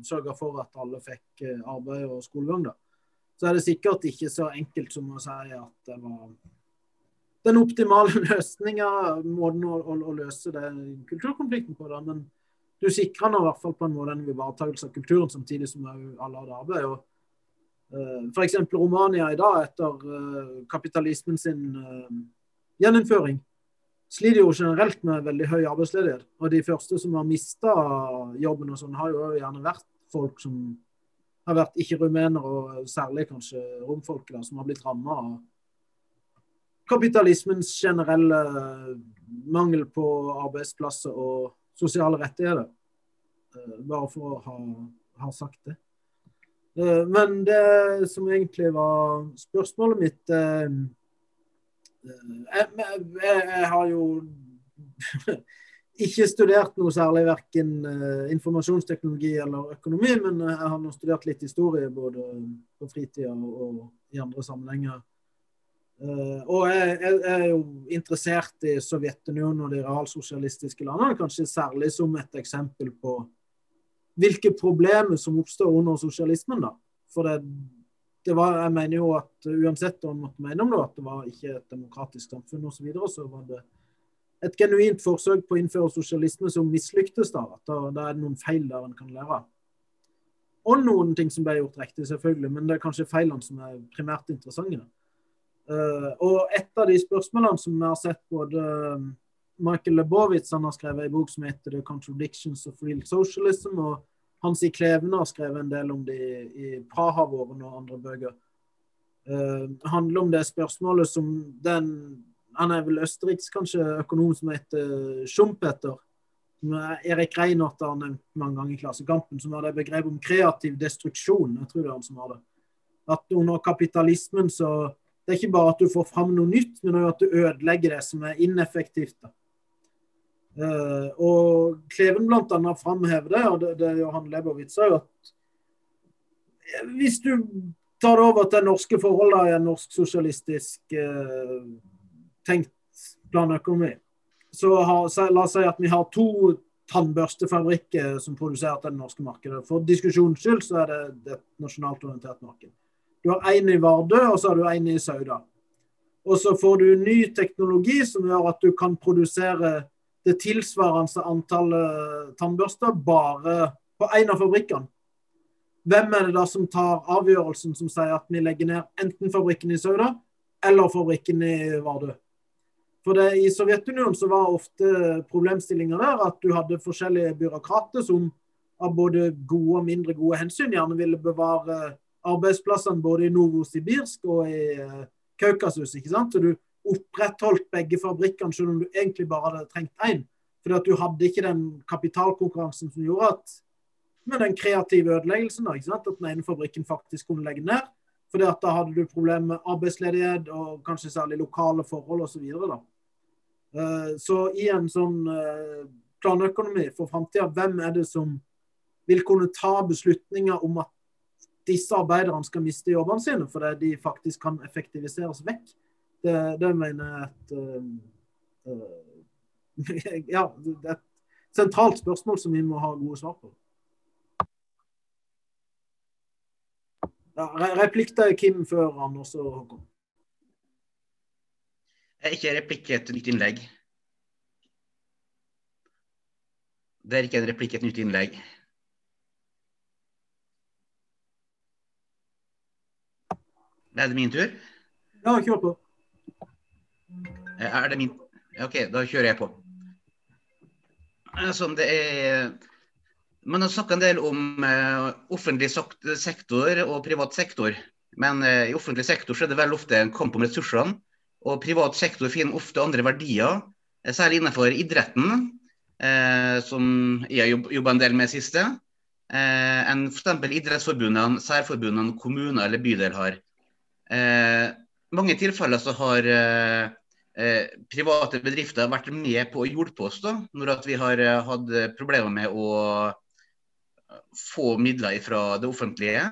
sørga for at alle fikk arbeid og skolegang. da. Så er det sikkert ikke så enkelt som å si at det var den optimale løsninga, måten å, å, å, løse den kulturkonflikten på. Da. Men du sikrer nå i hvert fall på en måte en ivaretakelse av kulturen, samtidig som alle hadde arbeid. Og, uh, F.eks. Romania i dag, etter uh, kapitalismen sin uh, gjeninnføring, sliter jo generelt med veldig høy arbeidsledighet. Og de første som har mista jobben, og sånn, har jo gjerne vært folk som har vært ikke-rumenere, og særlig kanskje romfolk, som har blitt ramma av kapitalismens generelle mangel på arbeidsplasser og sosiale rettigheter. Eh, bare for å ha, ha sagt det. Eh, men det som egentlig var spørsmålet mitt eh, jeg, jeg, jeg har jo ikke studert noe særlig verken informasjonsteknologi eller økonomi, men jeg har nå studert litt historie både på fritida og i andre sammenhenger. Uh, og jeg, jeg, er jo interessert i Sovjetunionen og de realsosialistiske landene, kanskje særlig som et eksempel på hvilke problemer som oppstår under sosialismen. da. For det, det var, jeg mener jo at uansett hva man måtte mene om det, at det var ikke et demokratisk samfunn osv., så, videre, så var det et genuint forsøk på å innføre sosialisme som mislyktes. da, at da, da er det noen feil der en kan lære. Og noen ting som ble gjort riktig, selvfølgelig, men det er kanskje feilene som er primært interessante. da. Uh, og et av de spørsmålene som vi har sett både um, Michael Lebowitz han har skrevet en bok som heter 'The Contradictions of Real Socialism', og Hans I Klevene har skrevet en del om det i, i Praha-våren og andre bøker. Uh, handler om det spørsmålet som den Han er vel østerriksk kanskje økonom som heter Schumpeter. Som Erik Reinhardt har nevnt mange ganger i Klassekampen, som har det begrepet om kreativ destruksjon. Jeg tror det er han som har det. At under kapitalismen så det er ikke bare at du får fram noe nytt, men òg at du ødelegger det som er ineffektivt. Uh, og Kleven bl.a. framhever det, og det, det Johan Lebowitz òg, at hvis du tar det over til norske forhold i en norsk sosialistisk uh, tenkt planøkonomi, så har, la oss si at vi har to tannbørstefabrikker som produserer til det norske markedet. For diskusjonens skyld så er det et nasjonalt orientert marked. Du har én i Vardø, og så har du én i Sauda. Og så får du ny teknologi som gjør at du kan produsere det tilsvarende antallet tannbørster bare på én av fabrikkene. Hvem er det da som tar avgjørelsen som sier at vi legger ned enten fabrikken i Sauda eller fabrikken i Vardø? For det, I Sovjetunionen så var ofte problemstillinga der at du hadde forskjellige byråkrater som av både gode og mindre gode hensyn gjerne ville bevare arbeidsplassene både i Novosibirsk og i uh, Kaukasus. ikke sant? Så du opprettholdt begge fabrikkene selv om du egentlig bare hadde trengt én. Fordi at du hadde ikke den kapitalkonkurransen som gjorde at med den kreative ødeleggelsen. Da, ikke sant? At den ene fabrikken faktisk kunne legge ned. Fordi at da hadde du problemer med arbeidsledighet og kanskje særlig lokale forhold osv. Så, uh, så i en sånn uh, planøkonomi for framtida, hvem er det som vil kunne ta beslutninger om at disse arbeiderne skal miste jobbene sine fordi de faktisk kan effektiviseres vekk. Det, det mener jeg et uh, uh, Ja, det er et sentralt spørsmål som vi må ha gode svar på. Ja, replikk til Kim før Anders og Håkon. Ikke replikk, et nytt innlegg. Det er ikke en replikk, et nytt innlegg. Er det min tur? Ja, kjør på. Eh, Er det min OK, da kjører jeg på. Altså, det er Man har snakka en del om eh, offentlig sektor og privat sektor. Men eh, i offentlig sektor så er det veldig ofte en kamp om ressursene. Og privat sektor finner ofte andre verdier, særlig innenfor idretten, som jeg har jobb- jobba en del med siste, enn f.eks. idrettsforbundene, særforbundene, kommuner eller bydel har. Eh, mange tilfeller så har eh, eh, private bedrifter vært med på å hjelpe oss da, når vi har eh, hatt problemer med å få midler fra det offentlige.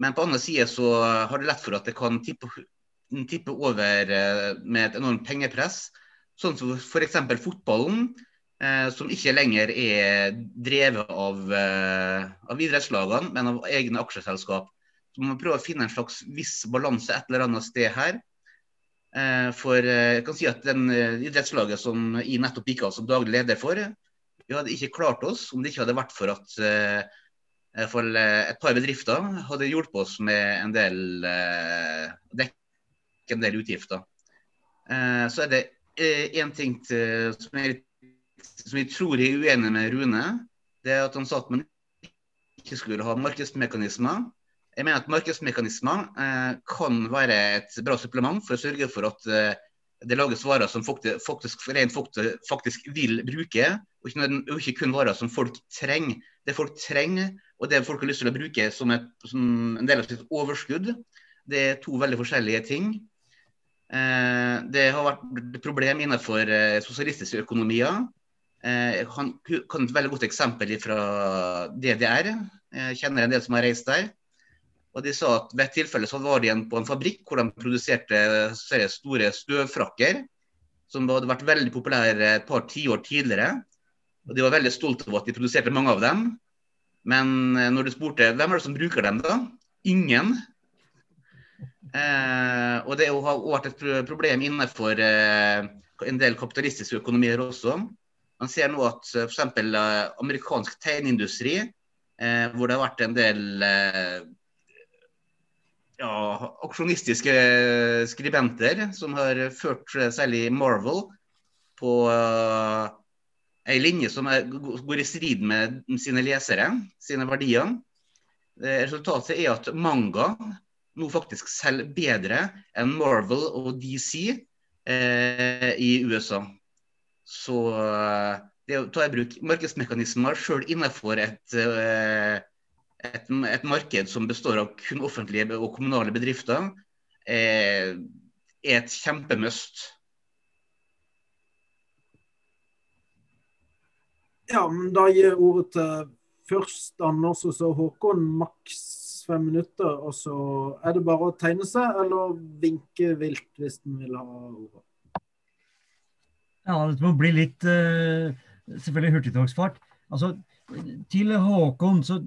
Men på andre side så har det lett for at det kan tippe, tippe over eh, med et enormt pengepress. Sånn som f.eks. fotballen, eh, som ikke lenger er drevet av, eh, av idrettslagene, men av egne aksjeselskap. Så man må prøve å finne en slags viss balanse et eller annet sted her. Eh, For eh, jeg kan si at den eh, idrettslaget som jeg nettopp gikk av som daglig leder for, vi hadde ikke klart oss om det ikke hadde vært for at eh, et par bedrifter hadde hjulpet oss med en del dekke en del utgifter. Så er det én ting til, som, jeg, som jeg tror jeg er uenig med Rune. Det er at han sa at man ikke skulle ha markedsmekanismer. Jeg mener at markedsmekanismer eh, kan være et bra supplement for å sørge for at eh, det lages varer som folk faktisk, faktisk, vil bruke, og ikke, og ikke kun varer som folk trenger. Det folk trenger, og det folk har lyst til å bruke som, et, som en del av sitt overskudd, det er to veldig forskjellige ting. Eh, det har vært et problem innenfor sosialistiske økonomier. Jeg kan et veldig godt eksempel fra DDR. Jeg kjenner en del som har reist der. Og De sa at ved et tilfelle så var de igjen på en fabrikk hvor de produserte store støvfrakker, som hadde vært veldig populære et par tiår tidligere. Og De var veldig stolte av at de produserte mange av dem. Men eh, når du spurte hvem er det som bruker dem, da? Ingen. Eh, og det har vært et problem innenfor eh, en del kapitalistiske økonomier også. Man ser nå at eh, f.eks. Eh, amerikansk tegnindustri, eh, hvor det har vært en del eh, ja, aksjonistiske skribenter som har ført eh, særlig Marvel på uh, ei linje som er, går i strid med sine lesere, sine verdier. Eh, Resultatet er at manga nå faktisk selger bedre enn Marvel og DC eh, i USA. Så eh, det å ta i bruk markedsmekanismer sjøl innenfor et, eh, et, et marked som består av kun offentlige og kommunale bedrifter, eh, er et kjempemust. Ja, men da gir jeg ordet til først Anders og så Håkon. Maks fem minutter. Og så er det bare å tegne seg eller vinke vilt hvis den vil ha ordet. Ja, dette må bli litt eh, selvfølgelig hurtigtogsfart. Altså, til Håkon så,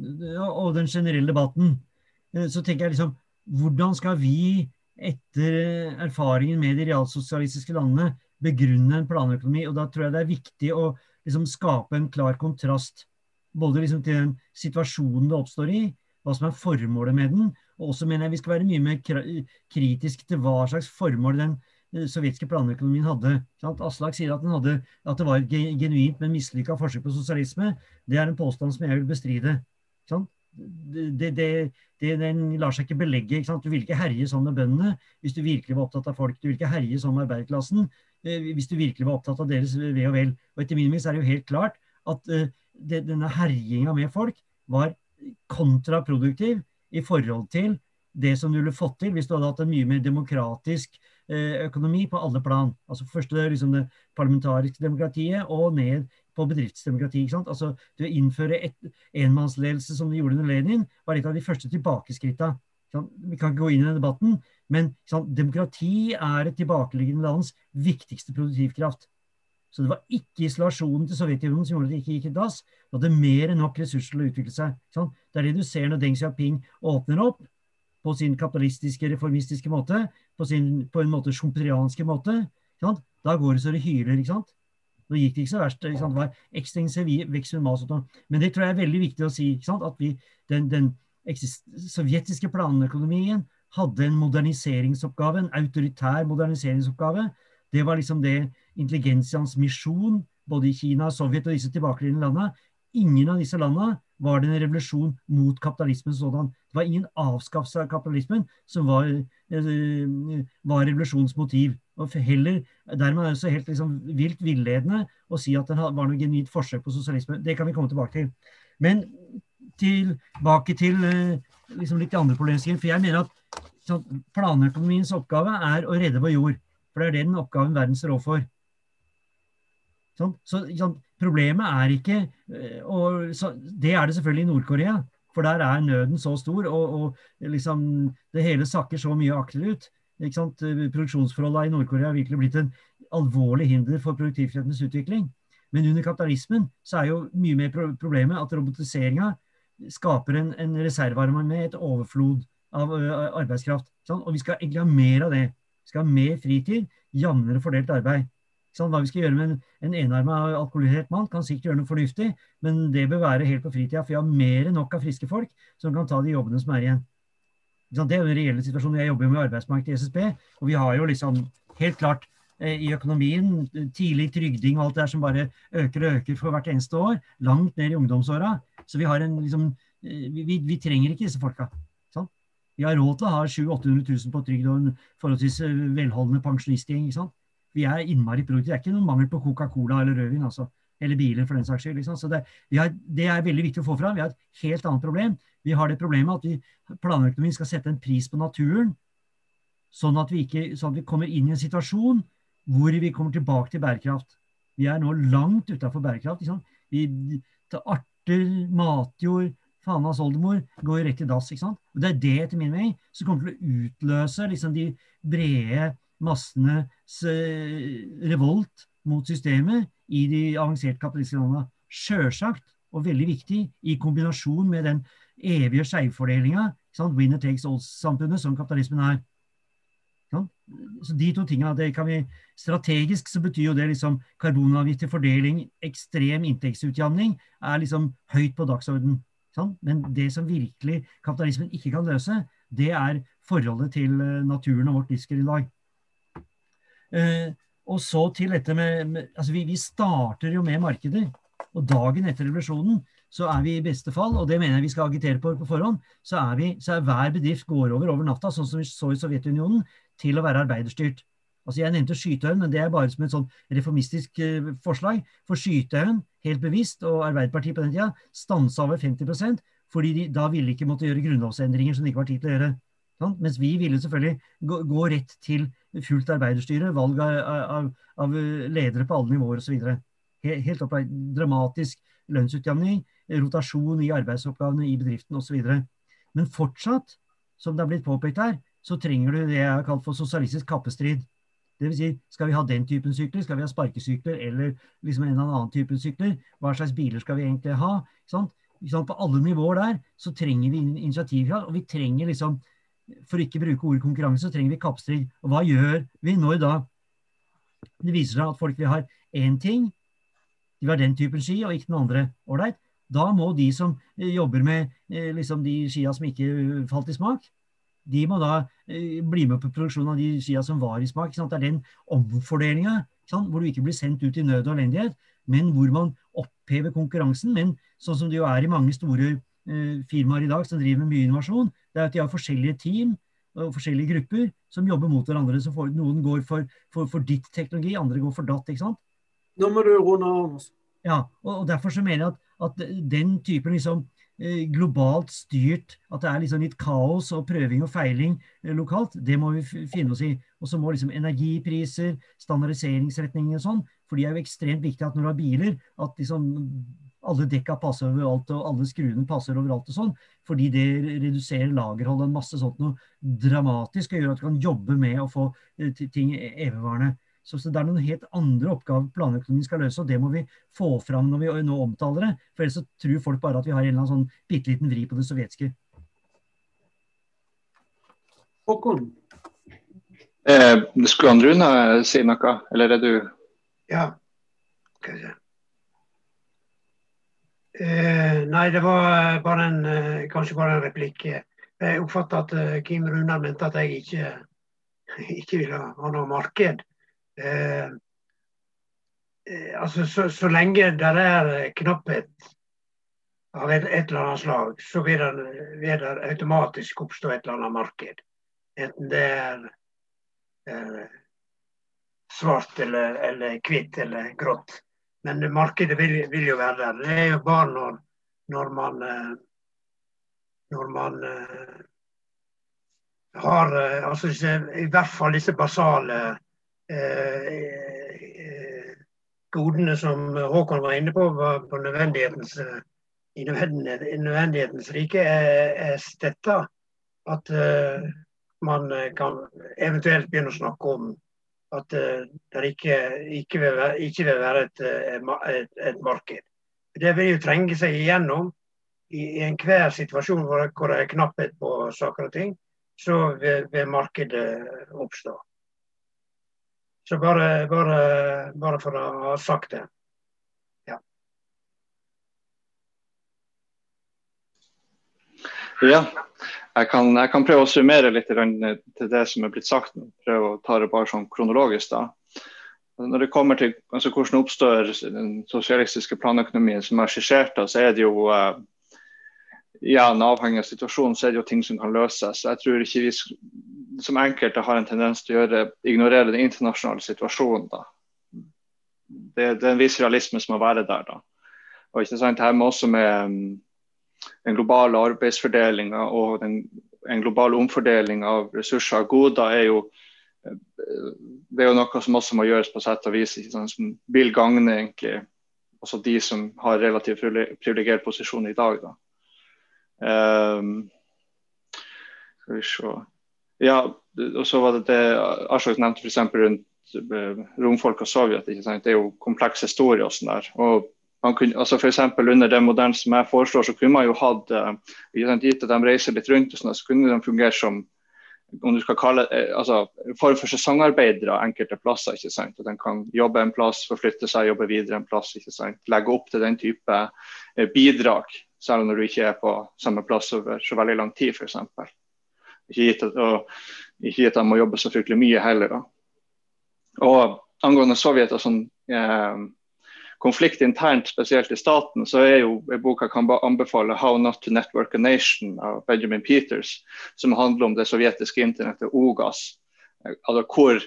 og den generelle debatten, eh, så tenker jeg liksom Hvordan skal vi etter erfaringen med de realsosialistiske landene begrunne en planøkonomi? Og da tror jeg det er viktig å liksom skape en klar kontrast både liksom til den situasjonen det oppstår i, hva som er formålet med den, og også mener jeg vi skal være mye mer kritisk til hva slags formål den sovjetiske planøkonomien hadde. Sant? Aslak sier at, hadde, at det var et genuint, men mislykka forsøk på sosialisme. Det er en påstand som jeg vil bestride. Det, det, det, den lar seg ikke belegge. Ikke? Du vil ikke herje sånn med bøndene hvis du virkelig var opptatt av folk. Du vil ikke herje sånn med arbeiderklassen eh, hvis du virkelig var opptatt av deres ve og vel. Og etter min mening er det jo helt klart at uh, det, denne herjinga med folk var kontraproduktiv i forhold til det som du ville fått til hvis du hadde hatt en mye mer demokratisk økonomi på alle plan. Altså Først det, liksom det parlamentariske demokratiet og ned på bedriftsdemokrati. ikke sant? Altså Det å innføre et enmannsledelse som de gjorde under Lenin, var et av de første tilbakeskritta. Vi kan ikke gå inn i den debatten, men demokrati er et tilbakeliggende lands viktigste produktivkraft. Så det var ikke isolasjonen til Sovjetunionen som gjorde at det ikke gikk i dass. Det hadde mer enn nok ressurser til å utvikle seg. sant? Det er det du ser når Deng Xiaoping åpner opp på sin kapitalistiske, reformistiske måte, på, sin, på en måte sjomprianske måte. Da går det så det hyler. ikke sant? Nå gikk det ikke så verst. Ikke sant? Mas. Men det tror jeg er veldig viktig å si. Ikke sant? At vi, den, den sovjetiske planøkonomien hadde en moderniseringsoppgave, en autoritær moderniseringsoppgave. Det var liksom det intelligensians misjon, både i Kina, Sovjet og disse tilbakeliggende landene. Ingen av disse landene var det en revolusjon mot kapitalismen sådan. Det var ingen avskaffelse av kapitalismen som var, eh, var revolusjonens motiv. Og heller, Dermed er det også helt liksom, vilt villedende å si at det var noe genuint forsøk på sosialisme. Det kan vi komme tilbake til. Men tilbake til eh, liksom litt andre problemstillinger. For jeg mener at planøkonomiens oppgave er å redde vår jord. For det er den oppgaven verden står overfor. Sånn? Så sånn, problemet er ikke eh, og, så, Det er det selvfølgelig i Nord-Korea. For der er nøden så stor, og, og liksom, det hele sakker så mye akterut. Produksjonsforholdene i Nord-Korea har virkelig blitt en alvorlig hinder for produktivfrihetens utvikling. Men under kapitalismen så er jo mye mer problemet at robotiseringa skaper en, en reservearme med et overflod av ø, arbeidskraft. Sånn? Og vi skal egentlig ha mer av det. Vi skal ha mer fritid, jevnere fordelt arbeid. Hva vi skal gjøre med en, en enarma alkoholisert mann, kan sikkert gjøre noe fornuftig, men det bør være helt på fritida. For vi har mer enn nok av friske folk som kan ta de jobbene som er igjen. Det er jo den reelle situasjonen. Jeg jobber jo med arbeidsmarkedet i SSB, og vi har jo liksom helt klart eh, i økonomien, tidlig trygding og alt det der som bare øker og øker for hvert eneste år, langt ned i ungdomsåra. Så vi har en liksom vi, vi, vi trenger ikke disse folka. Vi har råd til å ha 700 000-800 000 på trygd og en forholdsvis eh, velholdende pensjonistgjeng. Sånn? Vi er innmari produktive. Det er ikke noen mangel på Coca-Cola eller rødvin. altså, Eller biler, for den saks skyld. Liksom. Så det, har, det, er veldig viktig å få fram. Vi har et helt annet problem. Vi har det problemet at vi, planøkonomien skal sette en pris på naturen, sånn at, vi ikke, sånn at vi kommer inn i en situasjon hvor vi kommer tilbake til bærekraft. Vi er nå langt utafor bærekraft. Liksom. Vi, arter, matjord, fanas oldemor går rett i dass. ikke sant? Og Det er det, etter min mening, som kommer til å utløse liksom, de brede massenes revolt mot systemet i de avanserte kapitalistiske landene. Sjølsagt, og veldig viktig, i kombinasjon med den evige skjevfordelinga, winner takes all-samfunnet, som kapitalismen er. Så de to tingene, det kan vi Strategisk så betyr jo det liksom karbonavgift til fordeling, ekstrem inntektsutjamning, er liksom høyt på dagsorden. Men det som virkelig kapitalismen ikke kan løse, det er forholdet til eh, naturen og vårt livsgrunnlag. Eh, og så til dette med, med altså vi, vi, starter jo med markeder. Og dagen etter revolusjonen så er vi i beste fall, og det mener jeg vi skal agitere på på forhånd, så er, vi, så er hver bedrift går over over natta, sånn som vi så i Sovjetunionen, til å være arbeiderstyrt. Altså Jeg nevnte Skytøyen, men det er bare som et sånn reformistisk uh, forslag. For Skytøyen, helt bevisst, og Arbeiderpartiet på den tida, stansa over 50% fordi de da ville ikke måtte gjøre grunnlovsendringer som det ikke var tid til å gjøre. Sånn? Mens vi ville selvfølgelig gå, gå rett til fullt arbeiderstyre, valg av, av, av ledere på alle nivåer osv. Helt opplagt dramatisk lønnsutjevning, rotasjon i arbeidsoppgavene i bedriften osv. Men fortsatt, som det er blitt påpekt her, så trenger du det jeg har kalt for sosialistisk kappestrid. Det vil si, skal vi ha den typen sykler, skal vi ha sparkesykler eller liksom en eller annen type sykler? Hva slags biler skal vi egentlig ha? Sånn? På alle nivåer der så trenger vi initiativkraft, og vi trenger liksom for ikke bruke ordet konkurranse, så trenger vi kappstrid. Og hva gjør vi når da det viser seg at folk vil ha én ting, de vil ha den typen ski, og ikke den andre? Ålreit. Da må de som eh, jobber med eh, liksom de skia som ikke falt i smak, de må da eh, bli med på produksjonen av de skia som var i smak. Det er den omfordelinga hvor du ikke blir sendt ut i nød og elendighet, men hvor man opphever konkurransen. Men sånn som det jo er i mange store firmaer i dag som driver med mye innovasjon, det er at de har forskjellige team og forskjellige grupper som jobber mot hverandre. Så for, noen går for, for, for, ditt teknologi, andre går for datt. ikke sant? Nå må du runde av. Ja, og, og, derfor så mener jeg at, at den typen liksom eh, globalt styrt, at det er liksom litt kaos og prøving og feiling eh, lokalt, det må vi finne oss i. Og så må liksom energipriser, standardiseringsretninger og sånn, for de er jo ekstremt viktig at når du har biler, at liksom alle dekka passer overalt og alle skruene passer overalt og sånn. Fordi det reduserer lagerholdet en masse sånt noe dramatisk og gjør at du kan jobbe med å få eh, ting e-, evigvarende. Så, så, det er noen helt andre oppgaver planøkonomien skal løse, og det må vi få fram når vi nå omtaler det. For ellers så tror folk bare at vi har en eller annen sånn bitte liten vri på det sovjetiske. Håkon? Eh, skulle Rune si noe, eller er du Ja. Skal vi se. Eh, nei, det var bare en, eh, kanskje bare en replikk. Jeg oppfatta at eh, Kim Runar mente at jeg ikke, ikke ville ha noe marked. Eh, eh, altså, så, så, lenge det er knapphet av et, et eller annet slag, så vil det, vil det, automatisk oppstå et eller annet marked. Enten det er eh, svart eller, eller hvitt eller grått. Men markedet vil, vil, jo være der. Det er jo bare når, når man eh, når man uh, har uh, altså i hvert fall disse basale eh, godene som Håkon var inne på, på nødvendighetens, i nødvendighetens rike, er, er stetta. At man kan eventuelt begynne å snakke om at uh, det ikke, ikke, vil være, ikke, vil være, et, eh, et, et, marked. Det vil jo trenge seg igjennom i, enhver situasjon hvor, det er knapphet på saker og ting. Så vil, vil markedet oppstå. Så bare, bare, bare, for å ha sagt det. Ja. Ja. Jeg kan, jeg kan, prøve å summere litt til det som er blitt sagt. Prøve å ta det bare sånn kronologisk. da. Når det kommer til altså, hvordan oppstår den sosialistiske planøkonomien som er skissert, så er det jo uh, igjen avhengig av situasjonen, så er det jo ting som kan løses. Jeg tror ikke vi som enkelte har en tendens til å gjøre, ignorere den internasjonale situasjonen. da. Det, det er en viss realisme som må være der. da. Og ikke sant, her med også med den globale arbeidsfordelinga og den, en global omfordeling av ressurser og goder er jo det er jo noe som også må gjøres på sett og vis, sånn, som vil gagne egentlig også de som har relativt privilegert posisjon i dag. Da. Um, skal vi se Ja, og så var det det Aslak nevnte f.eks. rundt eh, romfolk og Sovjet. Det er jo kompleks historie og sånn der. Og kunne, altså for under den modellen som jeg foreslår, så kunne man jo hatt uh, Gitt at de reiser litt rundt, og sånn, så kunne de fungere som om du skal kalle eh, altså, form for sesongarbeidere enkelte plasser. ikke sant? At De kan jobbe en plass, forflytte seg, jobbe videre en plass. ikke sant? Legge opp til den type eh, bidrag, selv når du ikke er på samme plass over så veldig lang tid, f.eks. Ikke gitt at, og, ikke gitt at de må jobbe så fryktelig mye heller. da. Og angående Sovjet og sånn, eh, konflikt internt, spesielt i staten, så er jo boka kan anbefale 'How Not to Network a Nation' av Benjamin Peters, som handler om det sovjetiske internettet OGAS. Altså hvor,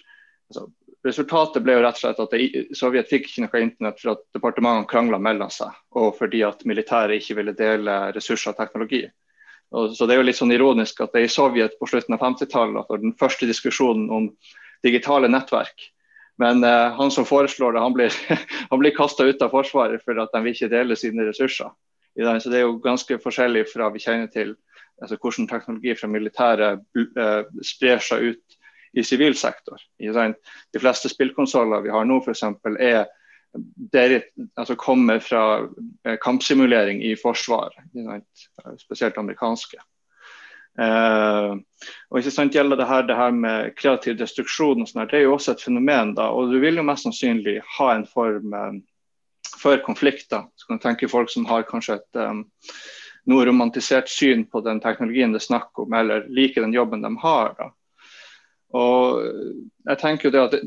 altså, resultatet ble jo rett og slett at det, Sovjet fikk ikke noe internett for at departementene krangla mellom seg, og fordi at militæret ikke ville dele ressurser og teknologi. Og, så Det er jo litt sånn ironisk at det er i Sovjet på slutten av 50-tallet at den første diskusjonen om digitale nettverk men uh, han som foreslår det, han blir, han blir kasta ut av Forsvaret for at de vil ikke dele sine ressurser. Så Det er jo ganske forskjellig fra vi kjenner til altså hvordan teknologi fra militæret uh, sprer seg ut i sivil sektor. De fleste spillkonsoller vi har nå f.eks. er altså kommer fra uh, kampsimulering i Forsvaret, spesielt amerikanske. Uh, og ikke sant gjelder det her, det her med kreativ destruksjon, og sånt, det er jo også et fenomen. da, og Du vil jo mest sannsynlig ha en form um, for konflikter. Så kan du tenke folk som har kanskje et um, noe romantisert syn på den teknologien det er snakk om, eller liker den jobben de har. da. Og jeg tenker jo det at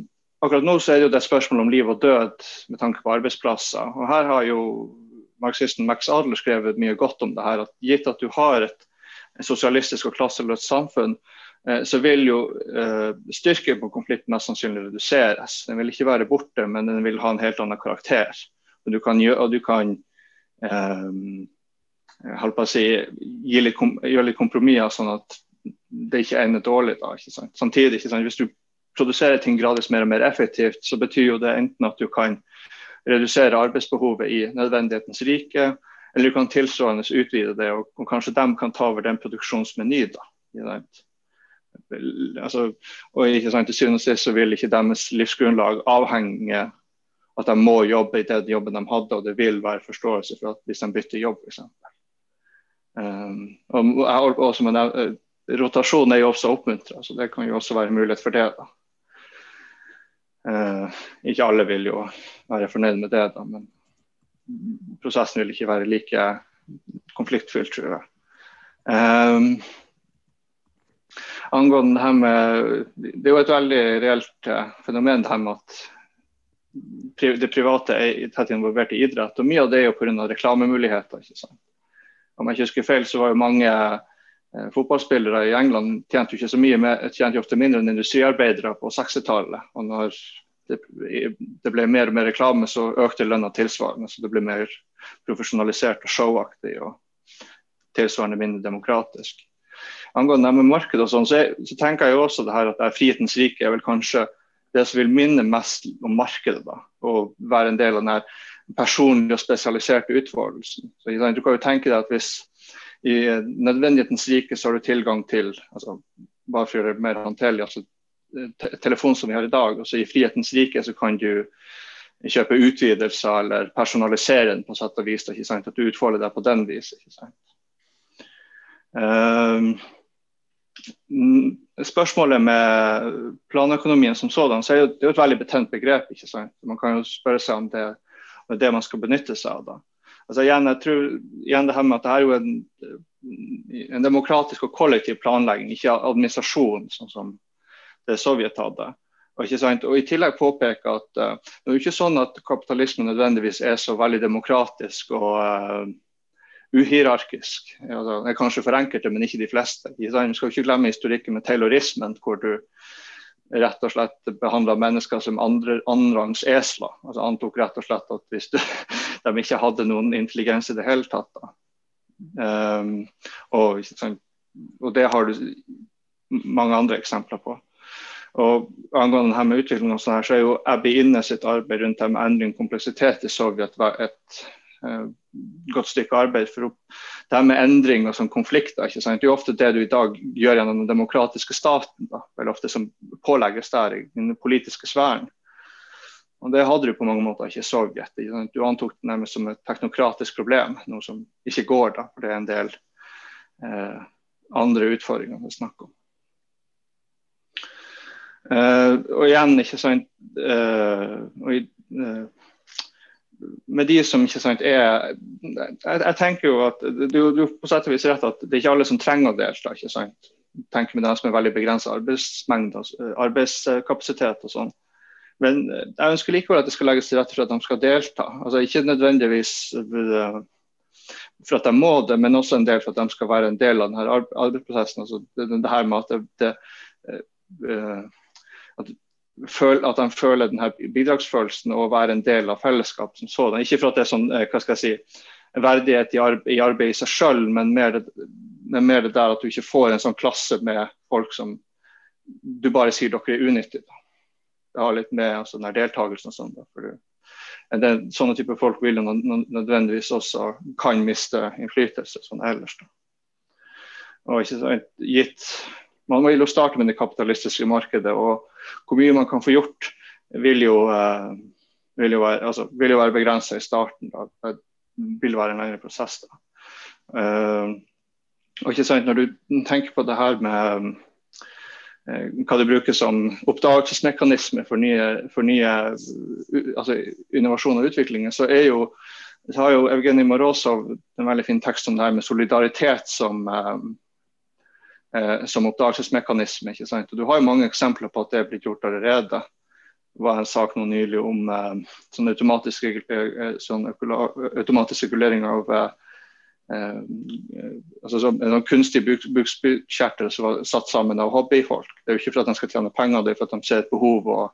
Akkurat nå så er det jo det et spørsmål om liv og død med tanke på arbeidsplasser. og Her har jo marxisten Max Adler skrevet mye godt om det her. at Gitt at du har et sosialistisk og klasseløst samfunn, eh, så vil jo eh, styrken på konflikten mest sannsynlig reduseres. Den vil ikke være borte, men den vil ha en helt annen karakter. Og du kan, og du kan um, si, litt, gjøre litt kompromisser sånn at det ikke ender dårlig. Da, ikke? Samtidig, ikke hvis du produserer ting gradvis mer og mer effektivt, så betyr jo det enten at du kan redusere arbeidsbehovet i nødvendighetens rike, eller du kan tilsvarende utvide det, og, og, kanskje de kan ta over den produksjonsmenyen. Altså, og ikke sant, Til syvende og sist så vil ikke deres livsgrunnlag avhenge at de må jobbe i den jobben de hadde, og det vil være forståelse for at hvis de bytter jobb, f.eks. Um, og, med det, rotasjon er jo også oppmuntra, så det kan jo også være mulighet for det. da. Uh, ikke alle vil jo være fornøyd med det, da, men prosessen vil ikke være like konfliktfylt, tror jeg. Um, angående det her med Det er jo et veldig reelt uh, fenomen det her med at det private er tett involvert i idrett. og Mye av det er jo pga. reklamemuligheter. ikke sant? Om jeg ikke husker feil, så var jo mange eh, fotballspillere i England tjente jo ikke så mye, med, tjente jo ofte mindre enn industriarbeidere på 60-tallet. Og når det, det, ble mer og mer reklame, så økte lønna tilsvarende. Så det ble mer profesjonalisert og showaktig og tilsvarende mindre demokratisk. Angående markedet og sånn, så, så, tenker jeg jo også det her at det er frihetens rike er vel kanskje det som vil minne mest om markedet. da, Og være en del av den personlige og spesialiserte utfordrelsen. Så, du kan jo tenke deg at hvis i nødvendighetens rike så har du tilgang til altså, bare for å gjøre det mer håndterlig, altså te telefon som vi har i dag. og så I frihetens rike så kan du kjøpe utvidelser eller personalisere den på sett og vis. Ikke sant? At du utfolder deg på den vis. Ikke sant? Um, spørsmålet med planøkonomien som sådan, så er det jo et veldig betent begrep. ikke sant? Man kan jo spørre seg om det er det man skal benytte seg av. da. Altså igjen, jeg tror igjen det her med at det er jo en, en demokratisk og kollektiv planlegging, ikke administrasjon, sånn som det Sovjet hadde. Og, og I tillegg påpeke at uh, det er jo ikke sånn at kapitalismen nødvendigvis er så veldig demokratisk og uh, uhierarkisk. Altså, det er kanskje for enkelte, men ikke de fleste. Vi skal ikke glemme historikken med taylorismen, hvor du rett og slett behandla mennesker som andre, annenrangs esler. Altså antok rett og slett at hvis du, de ikke hadde noen intelligens i det hele tatt. Um, og, og, det har du mange andre eksempler på. Og Angående her med utvikling, så er jo Abby Inne sitt arbeid rundt det med endring og kompleksitet i Sovjet et uh, godt stykke arbeid for det her med endring og sånn konflikter. ikke sant? Det er jo ofte det du i dag gjør gjennom den demokratiske staten, da, vel ofte som pålegges der i den politiske sfæren. Og Det hadde du på mange måter ikke i Sovjet. Du antok det nærmest som et teknokratisk problem, noe som ikke går, da, for det er en del eh, andre utfordringer det er snakk om. Uh, og igjen, ikke sant uh, og, uh, med de som ikke sant, er jeg, jeg, tenker jo at du, du på sett og vis rett at det er ikke alle som trenger å delta. ikke sant? tenker med dem som er veldig begrensa arbeidsmengde, altså, arbeidskapasitet og sånn. Men jeg ønsker likevel at det skal legges til rette for at de skal delta. Altså Ikke nødvendigvis eh, for at de må det, men også en del for at de skal være en del av denne arbeidsprosessen. Altså det, det her med at det, det, uh, at at de føler denne bidragsfølelsen og være en del av fellesskap som sådan. Ikke for at det er sånn, eh, hva skal jeg si, verdighet i arbeid i, arbeid i seg selv, men men mer, det der at du ikke får en sånn klasse med folk som du bare sier dere er unyttige. Det har litt med altså, den deltakelsen og sånn. for det, Sånne type folk vil jo nødvendigvis også kan miste innflytelse sånn ellers. Da. Og ikke sant, gitt man vil jo starte med det kapitalistiske markedet. og Hvor mye man kan få gjort, vil jo, uh, vil jo være, altså, være begrensa i starten. Da. Det vil være en lengre prosess. Uh, og ikke sant, Når du tenker på det her med uh, hva det brukes som oppdagelsesmekanisme for nye, for nye altså innovasjon og utvikling, så er jo så har jo Evgenij Morozov en veldig fin tekst om det her med solidaritet som, eh, som oppdagelsesmekanisme. ikke sant? Og Du har jo mange eksempler på at det er blitt gjort allerede. Det var en sak nå nylig om eh, sånn automatisk, eh, sånn automatisk regulering av eh, eh altså så, noen kunstige bukspyttkjertel som var satt sammen av hobbyfolk. Det er jo ikke for at de skal tjene penger, det er for at de ser et behov og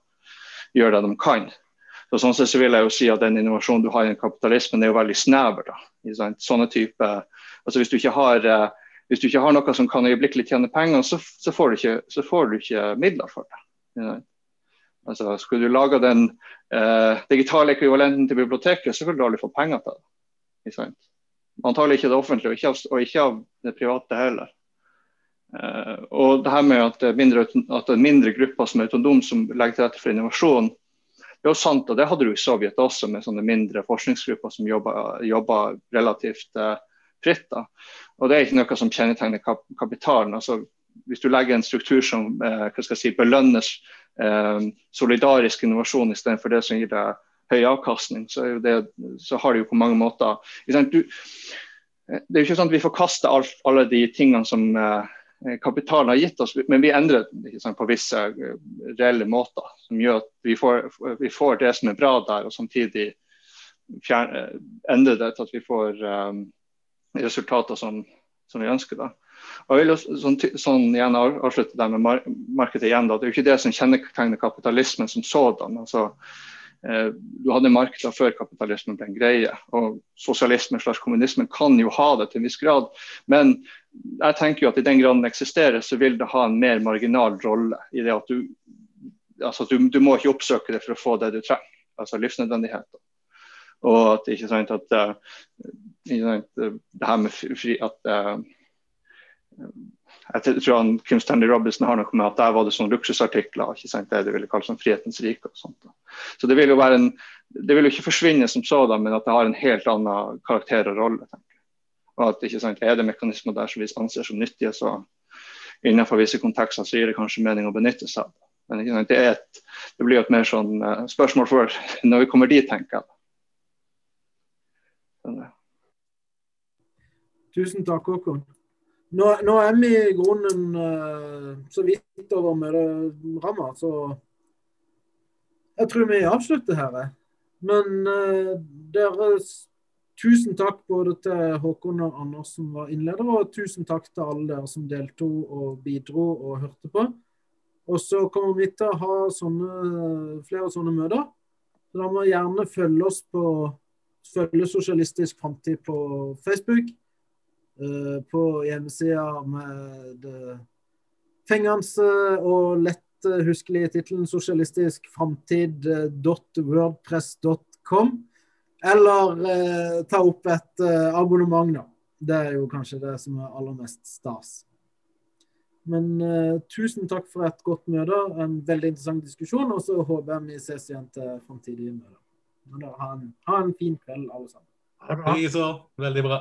gjør det de kan. Så sånn sett så vil jeg jo si at Den innovasjonen du har i kapitalismen er jo veldig snever. da, Sånne type, altså Hvis du ikke har eh, hvis du ikke har noe som kan øyeblikkelig tjene penger, så, så, får ikke, så, får du ikke, midler for det. Ja. Altså, skulle du lage den eh, digitale ekvivalenten til biblioteket, så vil du aldri få penger til det. Antagelig ikke det offentlige, og ikke av, og ikke av det private heller. Eh, og det her med at det, mindre, at det er mindre grupper som er autonome, som legger til rette for innovasjon, det er jo sant, og det hadde du i Sovjet også, med sånne mindre forskningsgrupper som jobber relativt eh, fritt. Da. Og Det er ikke noe som kjennetegner kap kapitalen. altså hvis du legger en struktur som eh, si, belønner eh, solidarisk innovasjon istedenfor det som gir deg høy avkastning, så, det, så har det jo på mange måter du, Det er jo ikke sånn at vi forkaster alt, alle de tingene som eh, kapitalen har gitt oss, men vi endrer sant, på visse eh, reelle måter. Som gjør at vi får, vi får det som er bra der, og samtidig fjerne, endre det til at vi får um, resultater som, som, vi ønsker. Da. Og jeg vil sånn, sånn igjen avslutte der med mar markedet igjen. Da. Det er jo ikke det som kjennetegner kapitalismen som sådan. Altså, eh, du hadde markeder før kapitalismen ble en greie. og Sosialismen slags kommunismen kan jo ha det til en viss grad. Men jeg tenker jo at i den grad den eksisterer, så vil det ha en mer marginal rolle. i det at du, altså, du, du må ikke oppsøke det for å få det du trenger. Altså livsnødvendigheter. Og at ikke sant, at uh, ikke sant, det her med fri at uh, jeg tror han, Kim Stanley Robinson har noe med at der var det sånne luksusartikler. ikke sant, Det de ville kalle sånn frihetens rike. og sånt. Så det vil jo være en, det vil jo ikke forsvinne som sådan, men at det har en helt annen karakter og rolle. tenker jeg. Og at ikke sant, Er det mekanismer der som vi anser som nyttige, så innenfor visse kontekster så gir det kanskje mening å benytte seg av det. Men sant, det, et, det blir jo et mer sånn spørsmål for når vi kommer dit, tenker jeg. Tusen takk, Håkon. Nå, nå, er vi i grunnen uh, så vidt over møteramma, så jeg tror vi avslutter her. Men uh, deres tusen takk både til Håkon og Anders som var innledere, og tusen takk til alle dere som deltok og bidro og hørte på. Og så kommer vi til å ha sånne, flere sånne møter. Så da må gjerne følge oss på følge Sosialistisk Framtid på Facebook. Uh, på hjemmesida med fengende og lett huskelige tittelen sosialistiskframtid.wordpress.com. Eller uh, ta opp et uh, abonnement, da. Det er jo kanskje det som er aller mest stas. Men tusen takk for et godt møte, en veldig interessant diskusjon. Og så håper jeg vi ses igjen til framtidige møter. Men da, ha, en, ha en fin kveld, alle sammen. Ha det bra. Veldig bra.